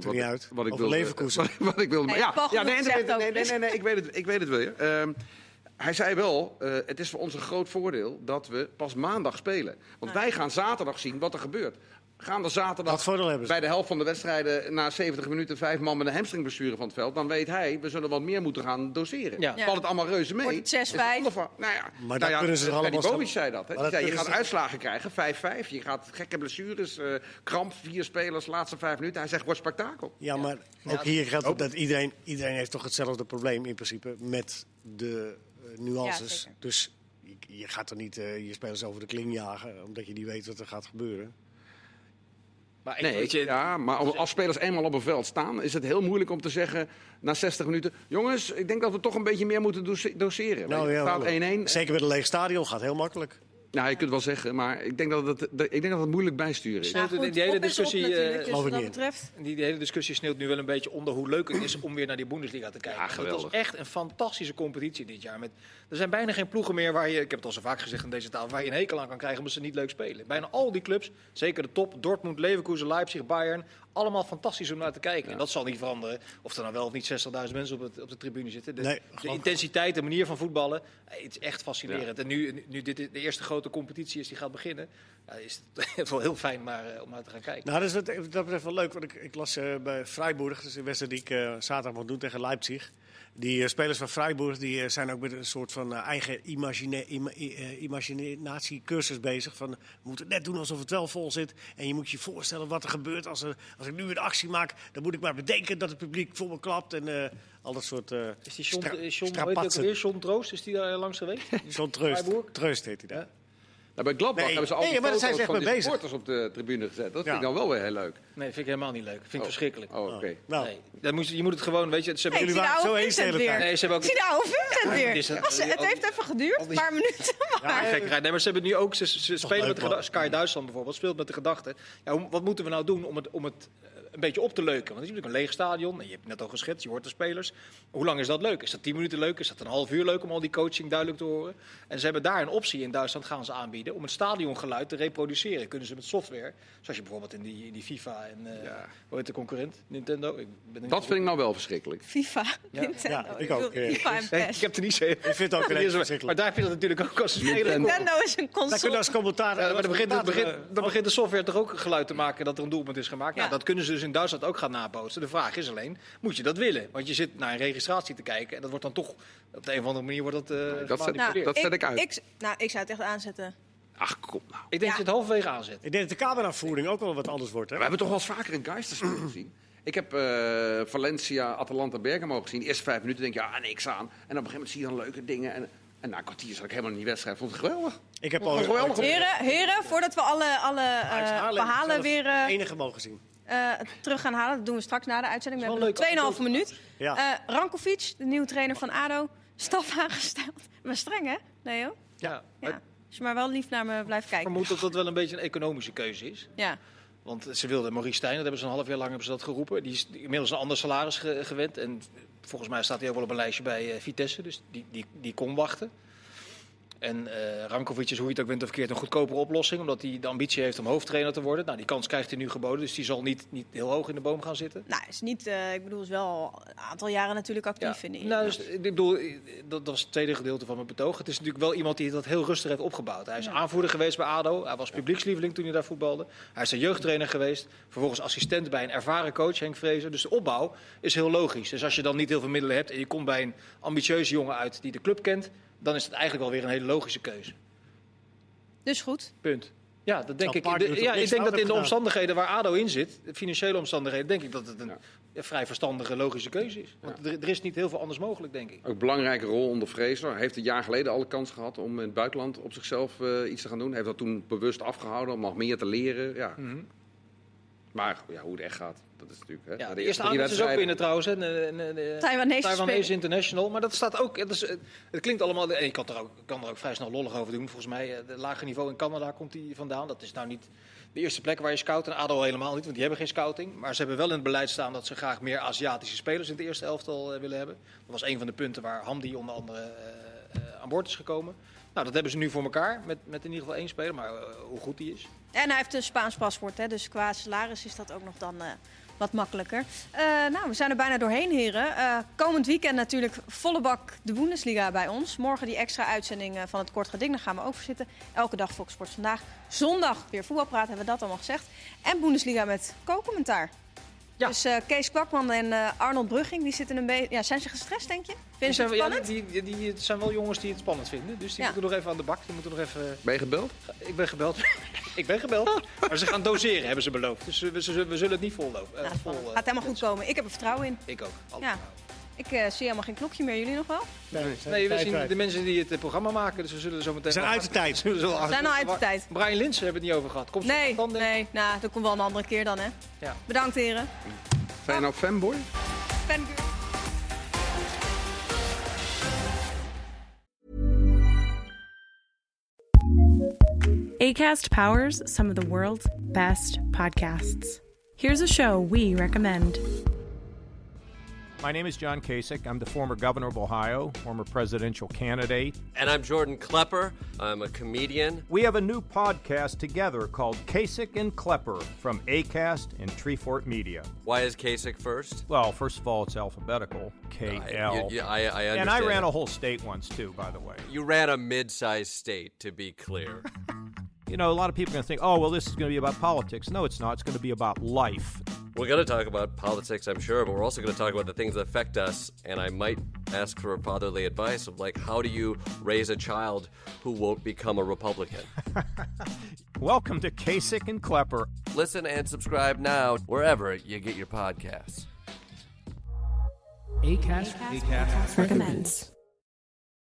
D: wat,
B: niet uit.
D: wat ik
B: Over
D: wilde,
B: Leverkusen.
D: Wat, <laughs> wat ik wilde.
A: Nee,
D: ja, ja, nee, nee, nee, nee, nee, ik weet het, ik weet het wel. Ja. Ehm, hij zei wel, eh, het is voor ons een groot voordeel dat we pas maandag spelen. Want wij gaan zaterdag zien wat er gebeurt. Gaan er zaterdag bij de helft van de wedstrijden na 70 minuten vijf man met een hamstringblessure van het veld, dan weet hij, we zullen wat meer moeten gaan doseren.
C: Ja.
D: Valt het allemaal reuze mee?
A: Wordt het 6-5?
D: Is het ander verhaal. Nou ja,
B: Maar
D: nou
B: dat
D: ja,
B: kunnen ze allemaal
D: Bobic zei dat. Hè? Die zei, je gaat
B: ze-
D: uitslagen krijgen, 5-5. Je gaat gekke blessures, eh, kramp, vier spelers, laatste vijf minuten. Hij zegt, wordt spektakel.
B: Ja, maar ook hier geldt ook dat iedereen, iedereen heeft toch hetzelfde probleem in principe met de eh, nuances. Dus je, je gaat er niet eh, je spelers over de kling jagen, omdat je niet weet wat er gaat gebeuren.
C: Maar ik,
D: Nee,
C: weet je,
D: ja, maar als spelers eenmaal op een veld staan, is het heel moeilijk om te zeggen na 60 minuten... jongens, ik denk dat we toch een beetje meer moeten doseren.
B: Nou, ja,
D: staat 1-1.
B: Zeker met een leeg stadion gaat heel makkelijk.
D: Nou, je kunt wel zeggen, maar ik denk dat het, dat- ik denk dat het moeilijk bijsturen is.
A: Nou,
C: die-
A: goed,
C: die hele
A: is
C: discussie, eh,
A: dus wat dat betreft.
C: Die, die hele discussie sneeuwt nu wel een beetje onder hoe leuk het is om weer naar die Bundesliga te kijken.
D: Ja,
C: het was echt een fantastische competitie dit jaar. Met, er zijn bijna geen ploegen meer waar je, ik heb het al zo vaak gezegd aan deze tafel, waar je een hekel aan kan krijgen omdat ze niet leuk spelen. Bijna al die clubs, zeker de top, Dortmund, Leverkusen, Leipzig, Bayern, allemaal fantastisch om naar te kijken. En dat zal niet veranderen of er nou wel of niet 60.000 mensen op, het, op de tribune zitten. De,
B: Nee,
C: intensiteit, de manier van voetballen, eh, het is echt fascinerend. En nu, nu dit de eerste grote competitie is die gaat beginnen, ja, is het <laughs> wel heel fijn maar, eh, om naar te gaan kijken.
B: Nou, dat is wat, wat dat betreft wel leuk. Want ik, ik las eh, bij Freiburg, dat is een wedstrijd die ik eh, zaterdag moet doen tegen Leipzig. Die eh, spelers van Freiburg die, zijn ook met een soort van eigen imagine, ima, imaginatiecursus bezig. Van, we moeten net doen alsof het wel vol zit. En je moet je voorstellen wat er gebeurt als, er, als ik nu een actie maak. Dan moet ik maar bedenken dat het publiek voor me klapt. En eh, al dat soort eh
C: Is die John,
B: stra-
C: John? John Troost, is die daar langs geweest?
B: Zo'n treust. Treust heet hij daar.
D: Nou, bij Gladbach
B: Nee,
D: hebben ze al
B: nee,
D: die
B: maar
D: foto's
B: ze
D: van die supporters op de tribune gezet. Dat
B: Ja.
D: vind ik dan wel weer heel leuk.
C: Nee, vind ik helemaal niet leuk. Vind ik verschrikkelijk.
D: Oh, oké.
B: Nou,
C: Nee, dat moet, je moet het gewoon, weet je, ze hebben jullie
B: zo eens de
A: Vincent
B: hele
A: weer.
B: tijd.
C: Nee, ze hebben
A: Ik zie de oude Vincent weer.
C: het-
A: Was- het heeft even geduurd, een paar minuten.
B: ja, eh,
C: gekkerij. Nee, maar ze hebben nu ook, ze, ze spelen met de gedachte, Sky Duitsland bijvoorbeeld, speelt met de gedachte, ja, wat moeten we nou doen om het, om het een beetje op te leuken? Want het is natuurlijk een leeg stadion, en je hebt het net al geschetst, je hoort de spelers. Hoe lang is dat leuk? Is dat 10 minuten leuk? Is dat een half uur leuk om al die coaching duidelijk te horen? En ze hebben daar een optie in Duitsland gaan ze aanbieden om het stadiongeluid te reproduceren. Kunnen ze met software, zoals je bijvoorbeeld in die, in die FIFA en, eh
D: Ja.
C: hoe heet de concurrent? Nintendo? Ik ben er niet
D: Dat vind ik nou wel verschrikkelijk.
A: FIFA, <laughs> Nintendo.
B: Ja, ik ook, eh,
A: FIFA en
C: Nee,
A: PES.
C: ik heb er niet zo. Ik
B: vind het ook <laughs> verschrikkelijk.
C: Maar daar heb je dat natuurlijk ook als speler.
D: Nintendo.
A: Is een
B: Daar kunnen
A: console.
B: als commentaar...
C: Ja, maar dan begint, begint, dan begint de software toch ook geluid te maken dat er een doelpunt is gemaakt. Nou,
A: Ja.
C: dat kunnen ze dus in Duitsland ook gaan nabootsen. De vraag is alleen, moet je dat willen? Want je zit naar een registratie te kijken en dat wordt dan toch op de een of andere manier wordt dat, eh
D: dat zet-
C: gemanipuleerd.
D: dat zet ik uit.
A: Ik, nou, ik zou het echt aanzetten.
D: Ach, kom nou.
C: Ik denk
A: Ja.
C: dat je het halverwege aanzet.
B: Ik denk dat de cameravoering ook wel wat anders wordt. Hè?
D: We hebben toch wel eens vaker een Geisterspeler gezien. Ik heb eh, Valencia, Atalanta, Bergamo gezien. De eerste vijf minuten denk je, ja, niks aan. En op een gegeven moment zie je dan leuke dingen. En, en na een kwartier zat ik helemaal in die wedstrijd. Vond het geweldig.
B: Ik heb al
D: geweldig.
A: Heren, heren, voordat we alle, alle eh,
B: Haarlem
A: verhalen weer eh,
B: enige mogen zien.
A: Eh, terug gaan halen. Dat doen we straks na de uitzending. We hebben
C: is wel
A: nog 2,5
C: leuk.
A: minuut.
B: Ja.
A: Eh, Rankovic, de nieuwe trainer van ADO, staf aangesteld. Maar streng, hè, Leo?
C: Ja.
A: Ja.
C: Ik
A: Als je maar wel lief naar me blijft kijken.
C: vermoed dat dat wel een beetje een economische keuze is.
A: Ja.
C: Want ze wilden Maurice Stijn, dat hebben ze een half jaar lang hebben ze dat geroepen. Die is inmiddels een ander salaris ge- gewend. En volgens mij staat hij ook wel op een lijstje bij eh, Vitesse. Dus die, die, die kon wachten. En eh Rankovic is, hoe je het ook bent of verkeerd, een goedkopere oplossing. Omdat hij de ambitie heeft om hoofdtrainer te worden. Nou, die kans krijgt hij nu geboden. Dus die zal niet, niet heel hoog in de boom gaan zitten.
A: Nou, is niet, eh, ik bedoel, is wel een aantal jaren natuurlijk actief in de
C: Nou, dus, ik bedoel, eh, dat, dat was het tweede gedeelte van mijn betoog. Het is natuurlijk wel iemand die dat heel rustig heeft opgebouwd. Hij is aanvoerder geweest bij ADO. Hij was publiekslieveling toen hij daar voetbalde. Hij is een jeugdtrainer geweest. Vervolgens assistent bij een ervaren coach, Henk Vrezen. Dus de opbouw is heel logisch. Dus als je dan niet heel veel middelen hebt en je komt bij een ambitieuze jongen uit die de club kent... dan is het eigenlijk wel weer een hele logische keuze.
A: Dus goed.
C: Punt. Ja, dat denk ik. De- ja, ik denk dat in de omstandigheden waar ADO in zit, de financiële omstandigheden, denk ik dat het een
D: Ja.
C: vrij verstandige, logische keuze is. Want er, er is niet heel veel anders mogelijk, denk ik.
D: Ook een belangrijke rol onder. Hij heeft een jaar geleden al de kans gehad om in het buitenland op zichzelf eh, iets te gaan doen. Hij heeft dat toen bewust afgehouden om nog meer te leren. Ja. Maar ja, hoe het echt gaat, dat is natuurlijk... Hè,
C: Ja, de eerste aanwinst is ook binnen trouwens. Hè, de,
A: Taiwanese
C: Taiwanese. International. Maar dat staat ook. Het, is, het klinkt allemaal. En je kan er, ook, kan er ook vrij snel lollig over doen. Volgens mij, het lage niveau in Canada komt die vandaan. Dat is nou niet de eerste plek waar je scout. En ADO helemaal niet, want die hebben geen scouting. Maar ze hebben wel in het beleid staan dat ze graag meer Aziatische spelers in het eerste elftal eh, willen hebben. Dat was een van de punten waar Hamdi onder andere eh, eh, aan boord is gekomen. Nou, dat hebben ze nu voor elkaar. Met, met in ieder geval één speler. Maar eh, hoe goed die is.
A: En hij heeft een Spaans paspoort, hè, dus qua salaris is dat ook nog dan eh, wat makkelijker. Eh, nou, we zijn er bijna doorheen, heren. Eh, komend weekend natuurlijk volle bak de Bundesliga bij ons. Morgen die extra uitzending van het Kort Geding, daar gaan we ook voor zitten. Elke dag Fox Sports vandaag. Zondag weer voetbalpraat, hebben we dat allemaal gezegd. En Bundesliga met co-commentaar.
C: Ja.
A: Dus eh, Kees Kwakman en eh, Arnold Brugging, die zitten een beetje... Ja, zijn ze gestrest, denk je? Vinden ze
C: zijn,
A: het
C: ja,
A: spannend?
C: die, die, die, het zijn wel jongens die het spannend vinden. Dus die
A: Ja.
C: moeten nog even aan de bak. Die moeten nog even.
D: Ben je gebeld?
C: Ik ben gebeld. <laughs> ik ben gebeld. Maar ze gaan doseren, hebben ze beloofd. Dus we, we, we zullen het niet vollopen.
A: Nou,
C: vol,
A: spannend.
C: eh,
A: Gaat helemaal goed komen. Ik heb er vertrouwen in.
C: Ik ook. Alle
A: Ja. Ik eh, zie helemaal geen klokje meer. Jullie nog wel?
B: Nee,
C: Nee, we zien de mensen die het eh, programma maken, dus we zullen zo meteen.
B: Zijn uit de tijd.
C: We <laughs> zullen-
A: We zijn al uit de tijd.
C: Brian Linsen hebben we het niet over gehad. Komt ze
A: Nee,
C: dan, denk ik?
A: nee. Nou, dat komt wel een andere keer dan, hè.
C: Ja.
A: Bedankt, heren.
D: Zijn je nou fanboy?
A: Fangirl.
E: ACAST powers some of the world's best podcasts. Here's a show we recommend.
F: My name is John Kasich. I'm the former governor of Ohio, former presidential candidate.
G: And I'm Jordan Klepper. I'm a comedian.
F: We have a new podcast together called Kasich and Klepper from ACAST and Treefort Media.
G: Why is Kasich first?
F: Well, first of all, it's alphabetical K L.
G: I, I, I
F: and I ran a whole state once, too, by the way.
G: You ran a mid sized state, to be clear. <laughs>
F: you know, a lot of people are going to think, oh, well, this is going to be about politics. No, it's not. It's going to be about life.
G: We're going to talk about politics, I'm sure, but we're also going to talk about the things that affect us. And I might ask for fatherly advice of like, how do you raise a child who won't become a Republican? <laughs>
F: Welcome to Kasich and Klepper.
G: Listen and subscribe now wherever you get your podcasts.
E: ACAST, ACAST, ACAST recommends.